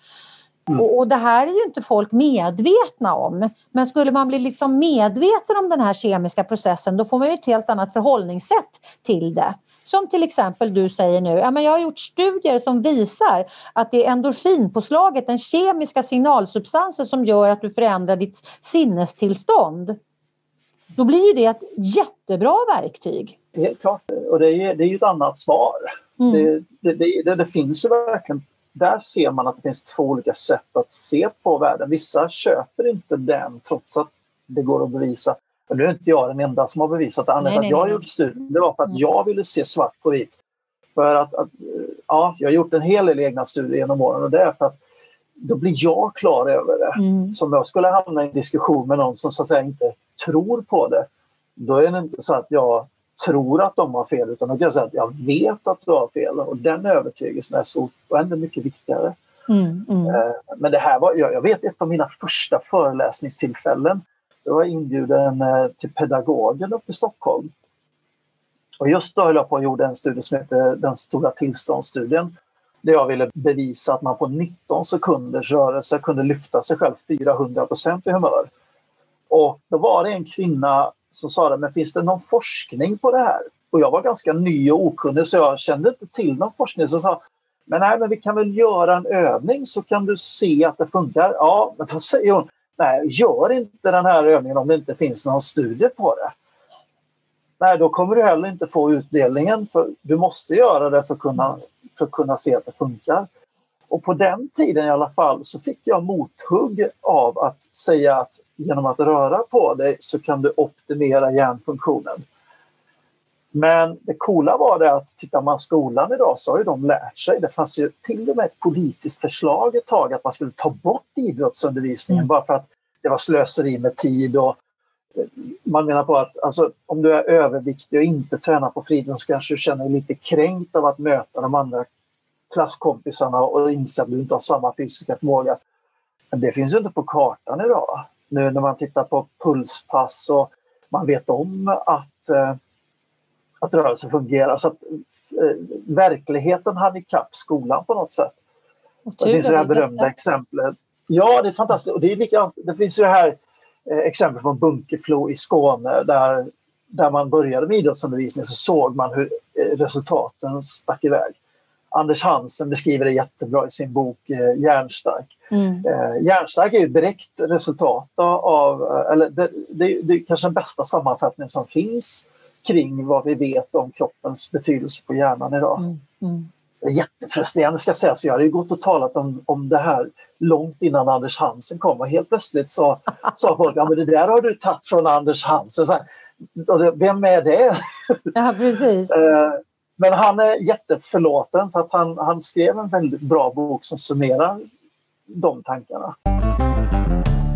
Mm. Och, och, det här är ju inte folk medvetna om. Men skulle man bli liksom medveten om den här kemiska processen då får man ju ett helt annat förhållningssätt till det. Som till exempel du säger nu, ja, men jag har gjort studier som visar att det är endorfinpåslaget, den kemiska signalsubstansen som gör att du förändrar ditt sinnestillstånd. Då blir ju det ett jättebra verktyg. Helt klart, och det är, det är ju ett annat svar. Mm. Det, det, det, det, finns ju verkligen, där ser man att det finns två olika sätt att se på världen. Vissa köper inte den trots att det går att bevisa. Och nu är inte jag den enda som har bevisat det. Anledningen att jag gjorde studien det var för att mm. jag ville se svart på vitt. För att, att, ja, jag har gjort en hel del egna studier genom åren och det är för att då blir jag klar över det. Mm. Så om jag skulle hamna i en diskussion med någon som så att säga inte tror på det, då är det inte så att jag tror att de har fel utan då kan jag säga att jag vet att du har fel och den övertygelsen är så oändligt mycket viktigare. Mm, mm. Eh, men det här var, jag vet ett av mina första föreläsningstillfällen. Jag var inbjuden eh, till pedagogen uppe i Stockholm. Och just då höll jag på och gjorde en studie som heter den stora tillståndsstudien. Där jag ville bevisa att man på 19 sekunders rörelse kunde lyfta sig själv 400 procent i humör. Och då var det en kvinna som sa det, men finns det någon forskning på det här? Och jag var ganska ny och okunnig så jag kände inte till någon forskning. Så sa men nej, men vi kan väl göra en övning så kan du se att det funkar. Ja, men då säger hon, nej, gör inte den här övningen om det inte finns någon studie på det. Nej, då kommer du heller inte få utdelningen för du måste göra det för att kunna, för att kunna se att det funkar. Och på den tiden i alla fall så fick jag mothugg av att säga att genom att röra på dig så kan du optimera hjärnfunktionen. Men det coola var det att tittar man skolan idag så har ju de lärt sig. Det fanns ju till och med ett politiskt förslag ett tag att man skulle ta bort idrottsundervisningen mm. bara för att det var slöseri med tid och eh, man menar på att alltså, om du är överviktig och inte tränar på fritiden så kanske du känner dig lite kränkt av att möta de andra klasskompisarna och inse att du inte har samma fysiska förmåga. Men det finns ju inte på kartan idag. Nu när man tittar på pulspass och man vet om att eh, att rörelse fungerar. Så att eh, verkligheten hade ikapp skolan på något sätt. Det finns det här berömda exemplet. Ja, det är fantastiskt. Och det, är likadant. det finns ju det här eh, exemplet från Bunkeflo i Skåne där, där man började med idrottsundervisning så såg man hur eh, resultaten stack iväg. Anders Hansen beskriver det jättebra i sin bok eh, Järnstark. Mm. Eh, Järnstark är ju direkt resultat av, eh, eller det, det, det är kanske den bästa sammanfattning som finns kring vad vi vet om kroppens betydelse på hjärnan idag. Mm. Mm. Det är jättefrustrerande ska sägas, för jag hade ju gått och talat om, om det här långt innan Anders Hansen kom och helt plötsligt sa, sa folk ja men det där har du tagit från Anders Hansen. Så här, vem är det? Ja, precis. Eh, men han är jätteförlåten för att han, han skrev en väldigt bra bok som summerar de tankarna.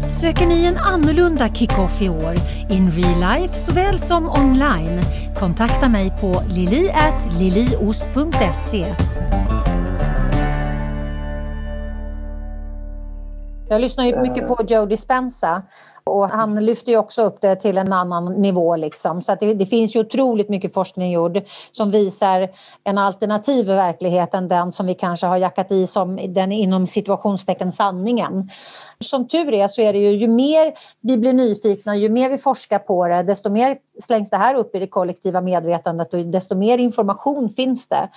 Söker ni en annorlunda kick-off i år, in real life såväl som online? Kontakta mig på lili.liliost.se. Jag lyssnar ju mycket på Joe Dispenza och han lyfter ju också upp det till en annan nivå. Liksom. Så det, det, finns ju otroligt mycket forskning gjord som visar en alternativ verklighet än den som vi kanske har jackat i som den inom situationstecken sanningen. Som tur är så är det ju, ju mer vi blir nyfikna, ju mer vi forskar på det, desto mer slängs det här upp i det kollektiva medvetandet och desto mer information finns det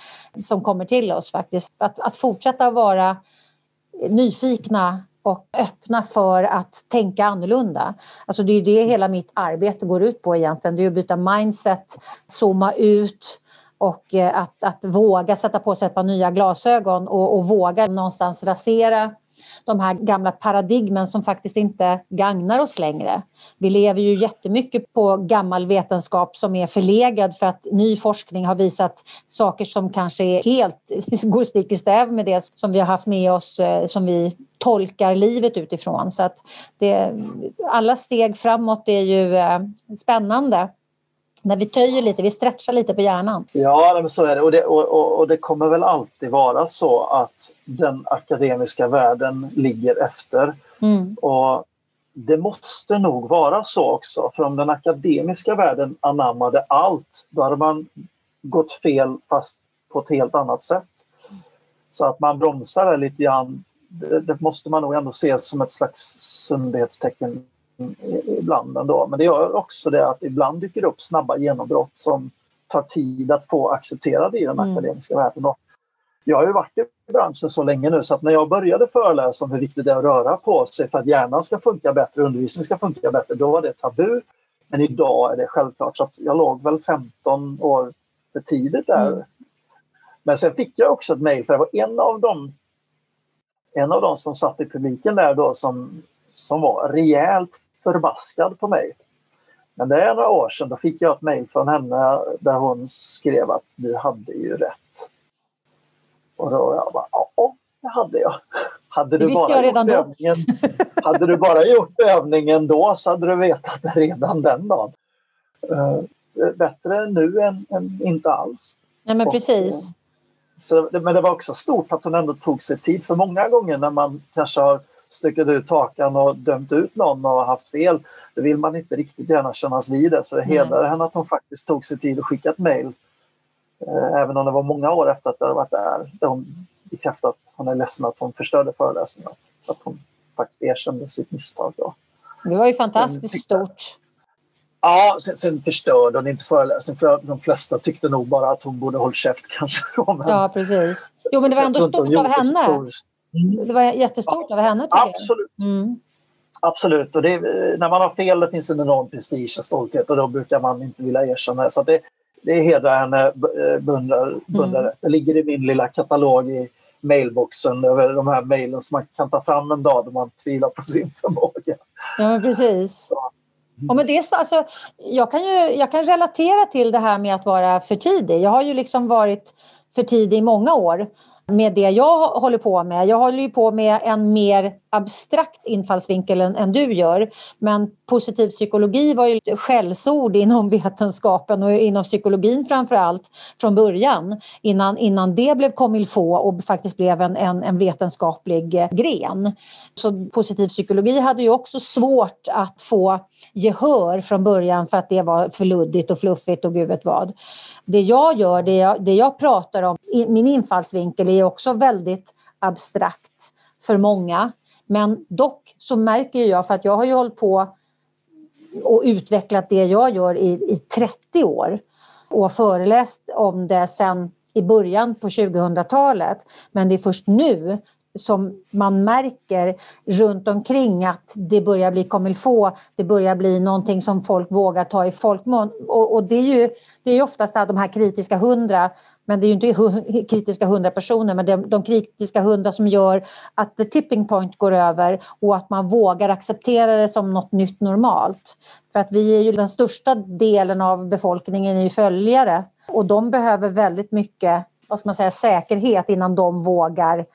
som kommer till oss faktiskt. Att, att fortsätta vara nyfikna och öppna för att tänka annorlunda. Alltså det är det hela mitt arbete går ut på egentligen. Det är att byta mindset, zooma ut och eh, att, att våga sätta på sig ett par nya glasögon och, och våga någonstans rasera de här gamla paradigmen som faktiskt inte gagnar oss längre. Vi lever ju jättemycket på gammal vetenskap som är förlegad för att ny forskning har visat saker som kanske är helt går stick i stäv med det som vi har haft med oss eh, som vi tolkar livet utifrån. Så att det, alla steg framåt är ju eh, spännande när vi töjer lite, vi stretchar lite på hjärnan. Ja, men så är det. Och, det och, och, det kommer väl alltid vara så att den akademiska världen ligger efter. Mm. Och det måste nog vara så också, för om den akademiska världen anammade allt, då hade man gått fel fast på ett helt annat sätt. Så att man bromsar det lite grann, det, det måste man nog ändå se som ett slags sundhetstecken ibland ändå. Men det gör också det att ibland dyker det upp snabba genombrott som tar tid att få accepterade i den mm. akademiska världen. Och jag har ju varit i branschen så länge nu så att när jag började föreläsa om hur viktigt det är att röra på sig för att hjärnan ska funka bättre, undervisningen ska funka bättre, då var det tabu. Men idag är det självklart så att jag låg väl 15 år för tidigt där. Mm. Men sen fick jag också ett mejl för det var en av dem en av dem som satt i publiken där då som, som var rejält förbaskad på mig. Men det är några år sedan, då fick jag ett mejl från henne där hon skrev att du hade ju rätt. Och då jag bara, ja, det hade jag. Hade du, bara gjort övningen, hade du bara gjort övningen då så hade du vetat det redan den dagen. Uh, bättre nu än, än, inte alls. Nej men precis. Och, så, men det var också stort att hon ändå tog sig tid för många gånger när man kanske har stuckit ut hakan och dömt ut någon och haft fel. Det vill man inte riktigt gärna kännas vid det. Så det hedrar henne att hon faktiskt tog sig tid att skicka ett mejl. Eh, även om det var många år efter att det hade varit där. Där hon bekräftade att hon är ledsen att hon förstörde föreläsningen. Att hon faktiskt erkände sitt misstag. Då. Det var ju fantastiskt stort. Ja, sen, sen förstörde hon inte föreläsningen för de flesta tyckte nog bara att hon borde hålla käft kanske. Men, ja, precis. Jo, men det var ändå stort av henne. Mm. Det var jättestort av henne absolut. Mm. Absolut. Och det, när man har fel det finns en enorm prestige och stolthet och då brukar man inte vilja erkänna det. Så det, det hedrar henne, eh, beundrar, beundrar mm. Det ligger i min lilla katalog i mailboxen över de här mejlen som man kan ta fram en dag då man tvivlar på sin förmåga. Ja, precis. Så. Och med det så, alltså, jag, kan ju, jag kan relatera till det här med att vara för tidig. Jag har ju liksom varit för tidig i många år med det jag håller på med. Jag håller ju på med en mer abstrakt infallsvinkel än, än, du gör. Men positiv psykologi var ju ett skällsord inom vetenskapen och inom psykologin framför allt från början innan, innan det blev comme och faktiskt blev en, en, en vetenskaplig gren. Så positiv psykologi hade ju också svårt att få gehör från början för att det var för luddigt och fluffigt och gud vet vad. Det jag gör, det jag, det jag pratar om, min infallsvinkel är också väldigt abstrakt för många. Men dock så märker jag, för att jag har ju hållit på och utvecklat det jag gör i, i 30 år och föreläst om det sen i början på 2000-talet. Men det är först nu som man märker runt omkring att det börjar bli komilfå, det börjar bli någonting som folk vågar ta i folkmun. Och, och, det är ju det är oftast de här kritiska hundra, men det är ju inte kritiska hundra personer, men de, de kritiska hundra som gör att the tipping point går över och att man vågar acceptera det som något nytt normalt. För att vi är ju den största delen av befolkningen är ju följare och de behöver väldigt mycket vad ska man säga, säkerhet innan de vågar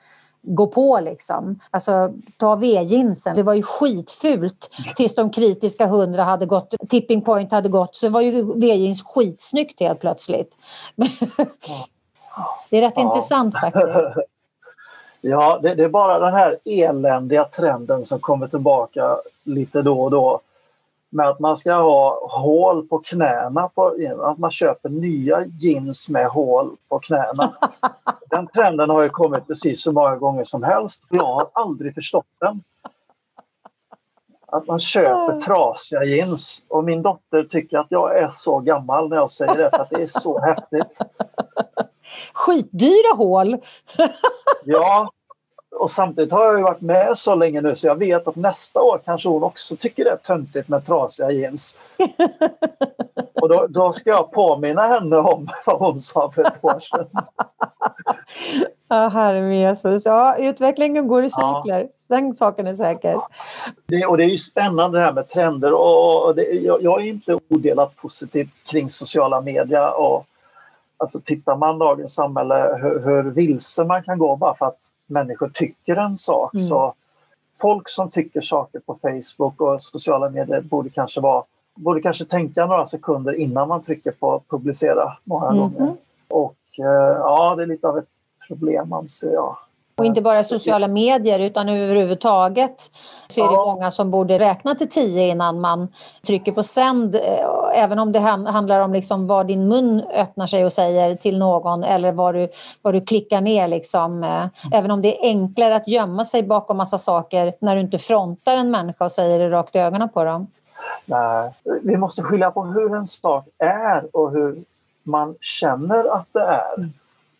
gå på liksom. Alltså ta V-jeansen. Det var ju skitfult tills de kritiska hundra hade gått, tipping point hade gått så var ju V-jeans skitsnyggt helt plötsligt. det är rätt ja. intressant faktiskt. Ja, det, det, är bara den här eländiga trenden som kommer tillbaka lite då och då med att man ska ha hål på knäna, på, att man köper nya jeans med hål på knäna. Den trenden har ju kommit precis så många gånger som helst. Jag har aldrig förstått den. Att man köper trasiga jeans och min dotter tycker att jag är så gammal när jag säger det för att det är så häftigt. Skitdyra hål! ja, och samtidigt har jag ju varit med så länge nu så jag vet att nästa år kanske hon också tycker det är töntigt med trasiga jeans. och då, då, ska jag påminna henne om vad hon sa för ett år sedan. Ja, herre Jesus. Ja, utvecklingen går i cykler. Ja. Den saken är säker. Det, och det är ju spännande det här med trender och, och det, jag, jag, är inte odelat positiv kring sociala medier och alltså tittar man dagens samhälle hur, hur vilse man kan gå bara för att människor tycker en sak. Mm. Så folk som tycker saker på Facebook och sociala medier borde kanske vara borde kanske tänka några sekunder innan man trycker på publicera många mm. gånger. Och eh, ja, det är lite av ett problem anser jag. Och inte bara sociala medier utan överhuvudtaget så är det många som borde räkna till tio innan man trycker på sänd. Eh, även om det handlar om liksom vad din mun öppnar sig och säger till någon eller vad du, vad du klickar ner. Liksom. Eh, även om det är enklare att gömma sig bakom massa saker när du inte frontar en människa och säger det rakt i ögonen på dem. Nej, vi måste skilja på hur en sak är och hur man känner att det är.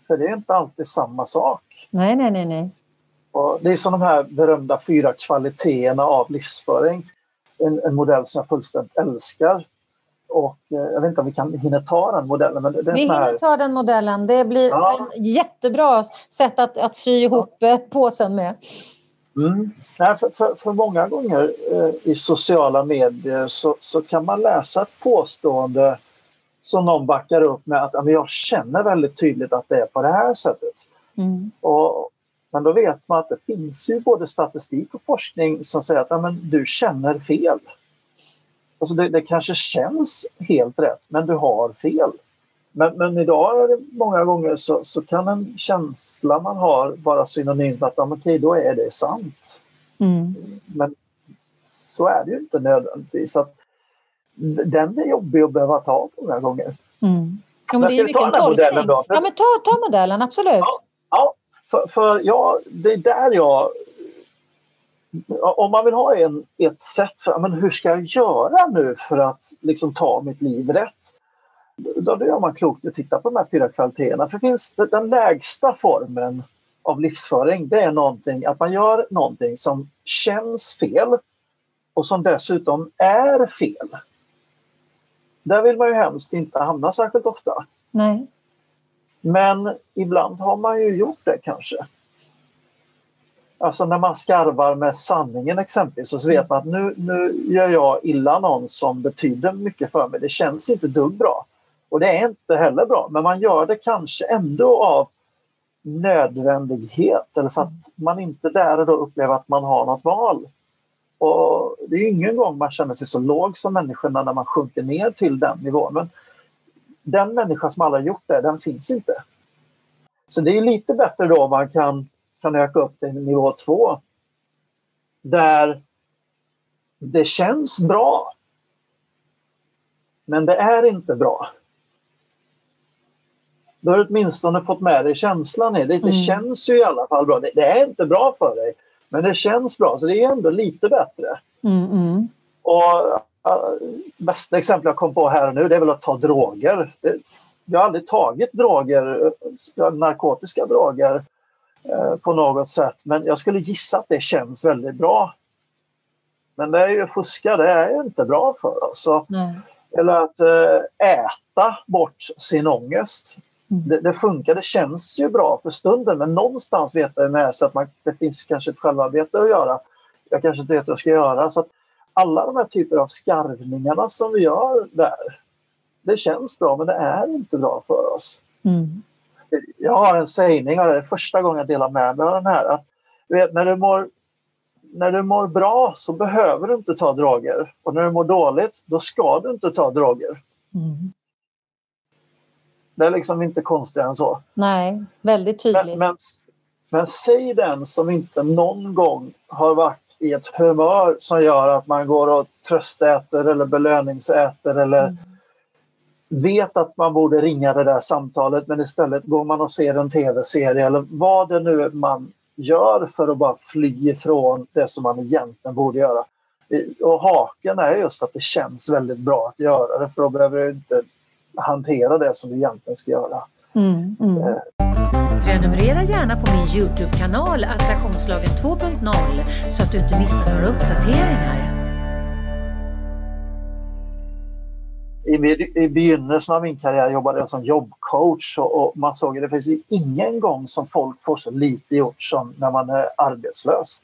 För det är inte alltid samma sak. Nej, nej, nej. nej. Och det är som de här berömda fyra kvaliteterna av livsföring. En, en modell som jag fullständigt älskar. Och eh, jag vet inte om vi kan hinna ta den modellen. Men det är vi hinner här... ta den modellen. Det blir ja. en jättebra sätt att, att sy ihop ja. påsen med. Mm. Nej, för, för, för, många gånger eh, i sociala medier så, så kan man läsa ett påstående som någon backar upp med att jag känner väldigt tydligt att det är på det här sättet. Mm. Och, men då vet man att det finns ju både statistik och forskning som säger att men du känner fel. Alltså det, det kanske känns helt rätt men du har fel. Men, men idag är det många gånger så, så kan en känsla man har vara synonym för att ja, okej, då är det sant. Mm. Men så är det ju inte nödvändigtvis. Att den är jobbig att behöva ta många gånger. Mm. Ja, men Men ska vi ta den här modellen då? Ja, men ta, ta modellen, absolut. Ja. Ja, för, för ja, det är där jag... Om man vill ha en, ett sätt för men hur ska jag göra nu för att liksom ta mitt liv rätt? Då, då gör man klokt att titta på de här fyra kvaliteterna. För finns den lägsta formen av livsföring det är någonting att man gör någonting som känns fel och som dessutom är fel. Där vill man ju hemskt inte hamna särskilt ofta. Nej. Men ibland har man ju gjort det kanske. Alltså när man skarvar med sanningen exempelvis så vet man att nu, nu gör jag illa någon som betyder mycket för mig. Det känns inte dugg bra. Och det är inte heller bra. Men man gör det kanske ändå av nödvändighet eller för att man inte där och då upplever att man har något val. Och det är ingen gång man känner sig så låg som människorna när man sjunker ner till den nivån. Men den människa som aldrig gjort det, den finns inte. Så det är lite bättre då om man kan, kan öka upp till nivå två. Där det känns bra. Men det är inte bra. Då har du åtminstone fått med dig känslan i det. Det Mm. känns ju i alla fall bra. Det, det är inte bra för dig. Men det känns bra, så det är ändå lite bättre. Mm, mm. Och äh, bästa exempel jag kom på här och nu det är väl att ta droger. Det, jag har aldrig tagit droger, narkotiska droger äh, på något sätt. Men jag skulle gissa att det känns väldigt bra. Men det är ju fuska, det är ju inte bra för oss. Så, eller att äh, äta bort sin ångest. Mm. Det, det funkar, det känns ju bra för stunden men någonstans vet jag med sig att man, det finns kanske ett självarbete att göra. Jag kanske inte vet vad jag ska göra. Så alla de här typer av skarvningarna som vi gör där, det känns bra men det är inte bra för oss. Mm. Jag har en sägning, och det är första gången jag delar med mig av den här. Att, vet, när, du mår, när du mår bra så behöver du inte ta droger. Och när du mår dåligt, då ska du inte ta droger. Mm. Det är liksom inte konstigare än så. Nej, väldigt tydligt. Men, men, men säg den som inte någon gång har varit i ett humör som gör att man går och tröstäter eller belöningsäter eller Mm. vet att man borde ringa det där samtalet men istället går man och ser en tv-serie eller vad det nu är man gör för att bara fly ifrån det som man egentligen borde göra. Och haken är just att det känns väldigt bra att göra det för då behöver du inte hantera det som du egentligen ska göra. Mm, mm. Prenumerera gärna på min Youtube-kanal Attraktionslagen 2.0 så att du inte missar några uppdateringar. i, i begynnelsen av min karriär jobbade jag som jobbcoach och, och man såg att det finns ju ingen gång som folk får så lite gjort som när man är arbetslös.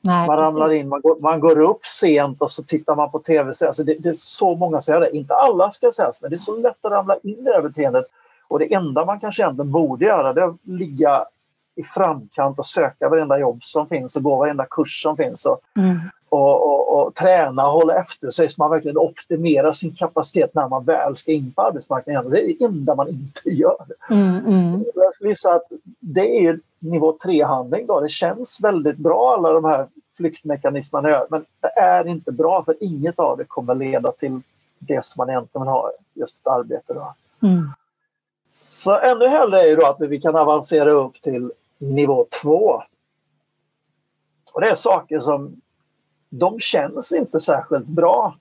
Nej, Man ramlar precis. in, man går, man går upp sent och så tittar man på tv. Så Alltså det, det är så många som gör det. Inte alla ska sägas, men det är så lätt att ramla in i det här beteendet. Och det enda man kanske egentligen borde göra det är att ligga i framkant och söka varenda jobb som finns och gå varenda kurs som finns. Och, Mm. Och, och, och träna och hålla efter sig så man verkligen optimerar sin kapacitet när man väl ska in på arbetsmarknaden. Det är det enda man inte gör. Mm, mm. Jag skulle gissa att det är nivå 3-handling. Då. Det känns väldigt bra alla de här flyktmekanismerna gör men det är inte bra för inget av det kommer leda till det som man egentligen vill ha, just ett arbete. Då. Mm. Så ännu hellre är ju då att vi kan avancera upp till nivå 2. Och det är saker som de känns inte särskilt bra.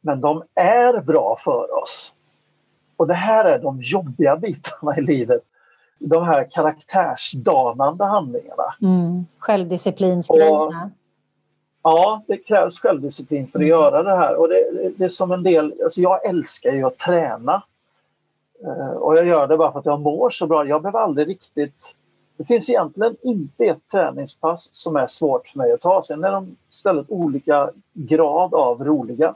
Men de är bra för oss. Och det här är de jobbiga bitarna i livet. De här karaktärsdanande handlingarna. Mm. Självdisciplinsgrejerna. Ja, det krävs självdisciplin för att Mm. göra det här. Och det, det, är som en del, alltså jag älskar ju att träna. Eh, och jag gör det bara för att jag mår så bra. Jag behöver aldrig riktigt... Det finns egentligen inte ett träningspass som är svårt för mig att ta. Sen är de istället olika grad av roliga.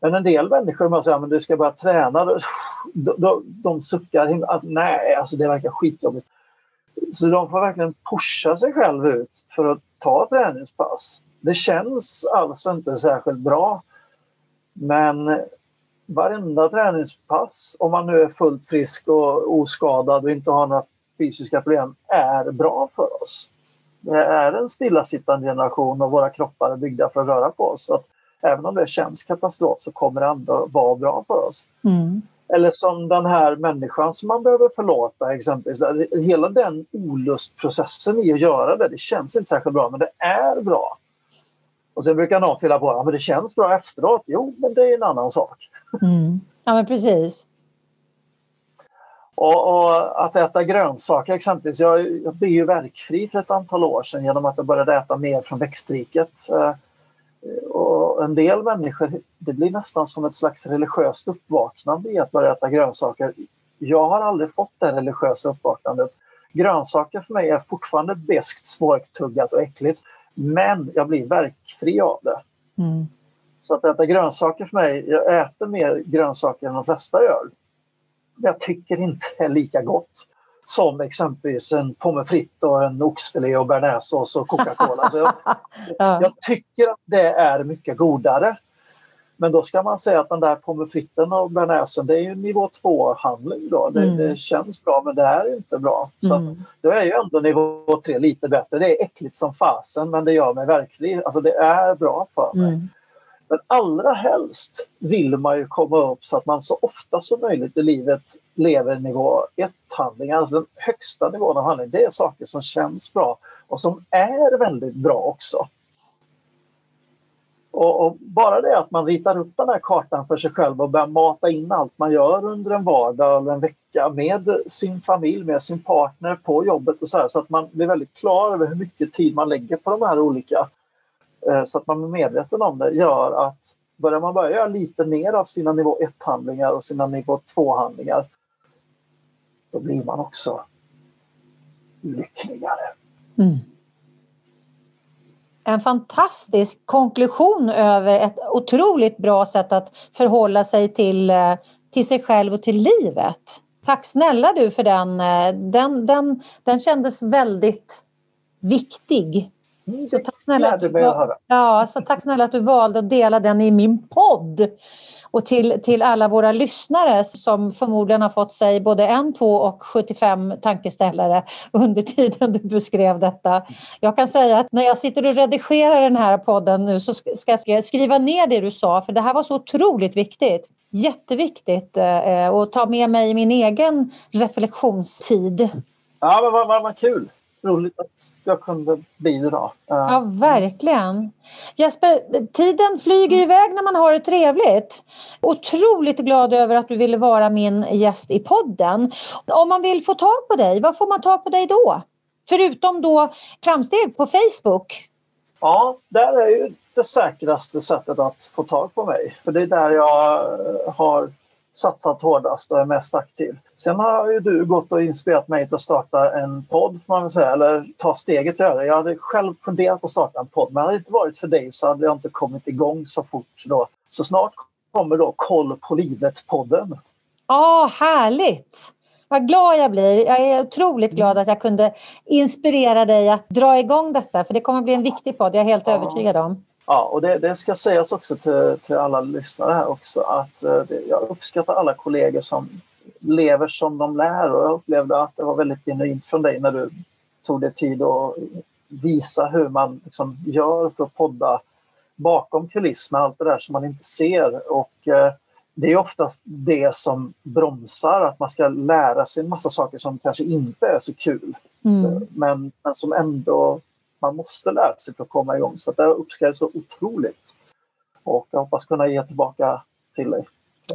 Men en del människor om jag säger att du ska börja träna, då, då, de suckar himla- att nej, alltså det verkar skitjobbigt. Så de får verkligen pusha sig själv ut för att ta träningspass. Det känns alltså inte särskilt bra. Men varenda träningspass, om man nu är fullt frisk och oskadad och inte har några fysiska problem, är bra för oss. Det är en stillasittande generation och våra kroppar är byggda för att röra på oss. Så att även om det känns katastrof så kommer det ändå vara bra för oss. Mm. Eller som den här människan som man behöver förlåta exempelvis. Hela den olustprocessen i att göra det, det känns inte särskilt bra men det är bra. Och sen brukar någon fylla på, ja men det känns bra efteråt. Jo, men det är en annan sak. Mm. Ja men precis. Och, och, att äta grönsaker exempelvis. Jag, jag blev ju verkfri för ett antal år sedan genom att jag började äta mer från växtriket. Eh, och en del människor, det blir nästan som ett slags religiöst uppvaknande i att börja äta grönsaker. Jag har aldrig fått det religiösa uppvaknandet. Grönsaker för mig är fortfarande beskt, svårtuggat och äckligt. Men jag blir verkfri av det. Mm. Så att äta grönsaker för mig, jag äter mer grönsaker än de flesta gör. Jag tycker inte är lika gott som exempelvis en pommes frites och en oxfilé och bearnaisesås och Coca-Cola. jag, ja. jag tycker att det är mycket godare. Men då ska man säga att den där pommes fritesen och bearnaisesen det är ju nivå 2-handling då. Det, mm. det, känns bra men det är inte bra. Så mm. då är ju ändå nivå 3 lite bättre. Det är äckligt som fasen men det gör mig verkligen, alltså det är bra för mig. Mm. Men allra helst vill man ju komma upp så att man så ofta som möjligt i livet lever nivå 1-handlingar, alltså den högsta nivån av handling. Det är saker som känns bra och som är väldigt bra också. Och, och, bara det att man ritar upp den här kartan för sig själv och börjar mata in allt man gör under en vardag eller en vecka med sin familj, med sin partner, på jobbet och så här, så att man blir väldigt klar över hur mycket tid man lägger på de här olika Eh, så att man är medveten om det gör att börjar man börja göra lite mer av sina nivå 1-handlingar och sina nivå 2-handlingar då blir man också lyckligare. Mm. En fantastisk konklusion över ett otroligt bra sätt att förhålla sig till, eh, till sig själv och till livet. Tack snälla du för den. Eh, den, den, den kändes väldigt viktig. Mm, så tack snälla, att du, ja, så tack snälla att du valde att dela den i min podd. Och till, till alla våra lyssnare som förmodligen har fått sig både en, två och 75 tankeställare under tiden du beskrev detta. Jag kan säga att när jag sitter och redigerar den här podden nu så ska jag skriva ner det du sa för det här var så otroligt viktigt. Jätteviktigt eh, att ta med mig min egen reflektionstid. Ja, men vad, vad, vad kul! Roligt att jag kunde bidra. Eh, ja, verkligen. Jesper, tiden flyger mm. iväg när man har det trevligt. Otroligt glad över att du ville vara min gäst i podden. Om man vill få tag på dig, var får man tag på dig då? Förutom då framsteg på Facebook. Ja, där är ju det säkraste sättet att få tag på mig. För det är där jag har satsat hårdast och är mest aktiv. Sen har ju du gått och inspirerat mig till att starta en podd, får man väl säga, eller ta steget göra det. Jag hade själv funderat på att starta en podd, men hade det inte varit för dig så hade jag inte kommit igång så fort då. Så snart kommer då Koll på livet-podden. Ja, oh, härligt! Vad glad jag blir. Jag är otroligt glad att jag kunde inspirera dig att dra igång detta, för det kommer bli en viktig podd, jag är helt ja. övertygad om. Ja, och det, det, ska sägas också till, till alla lyssnare här också att eh, det, jag uppskattar alla kollegor som lever som de lär och jag upplevde att det var väldigt genuint från dig när du tog dig tid att visa hur man liksom gör för att podda bakom kulisserna, allt det där som man inte ser. Och eh, det är oftast det som bromsar, att man ska lära sig en massa saker som kanske inte är så kul. Mm. Men, men som ändå man måste lära sig för att komma igång. Så det uppskattar jag så otroligt. Och jag hoppas kunna ge tillbaka till dig.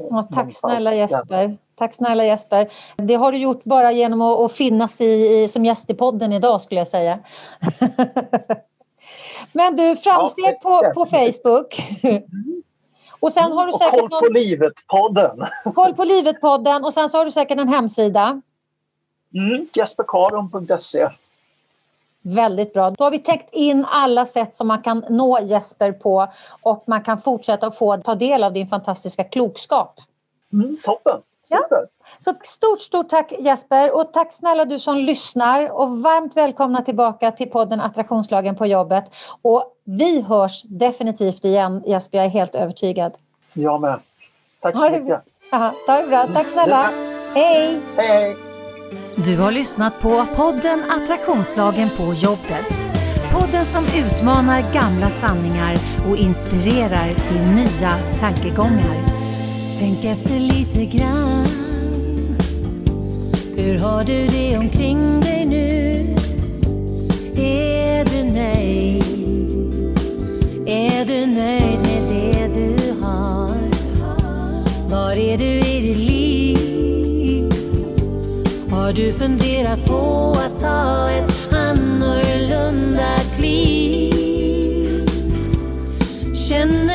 Ja, tack snälla Jesper. Tack snälla Jesper. Det har du gjort bara genom att, finnas i, i, som gäst i podden idag skulle jag säga. Men du, framsteg på, på Facebook. Och sen har du säkert Koll på någon... livet-podden. Koll på livet-podden och sen så har du säkert en hemsida. Mm, jesperkaron.se Väldigt bra. Då har vi täckt in alla sätt som man kan nå Jesper på och man kan fortsätta att få ta del av din fantastiska klokskap. Mm, toppen! Ja. Så stort, stort tack Jesper och tack snälla du som lyssnar och varmt välkomna tillbaka till podden Attraktionslagen på jobbet. Och vi hörs definitivt igen Jesper, jag är helt övertygad. Jag med. Tack så mycket. Aha, ha det bra. Tack snälla. Hej! Hej! Du har lyssnat på podden Attraktionslagen på jobbet. Podden som utmanar gamla sanningar och inspirerar till nya tankegångar. Tänk efter lite grann. Hur har du det omkring dig nu? Är du nöjd? Är du nöjd med det du har? Var är du i ditt liv? Har du funderat på att ta ett annorlunda kliv? Känner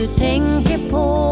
du tänker på.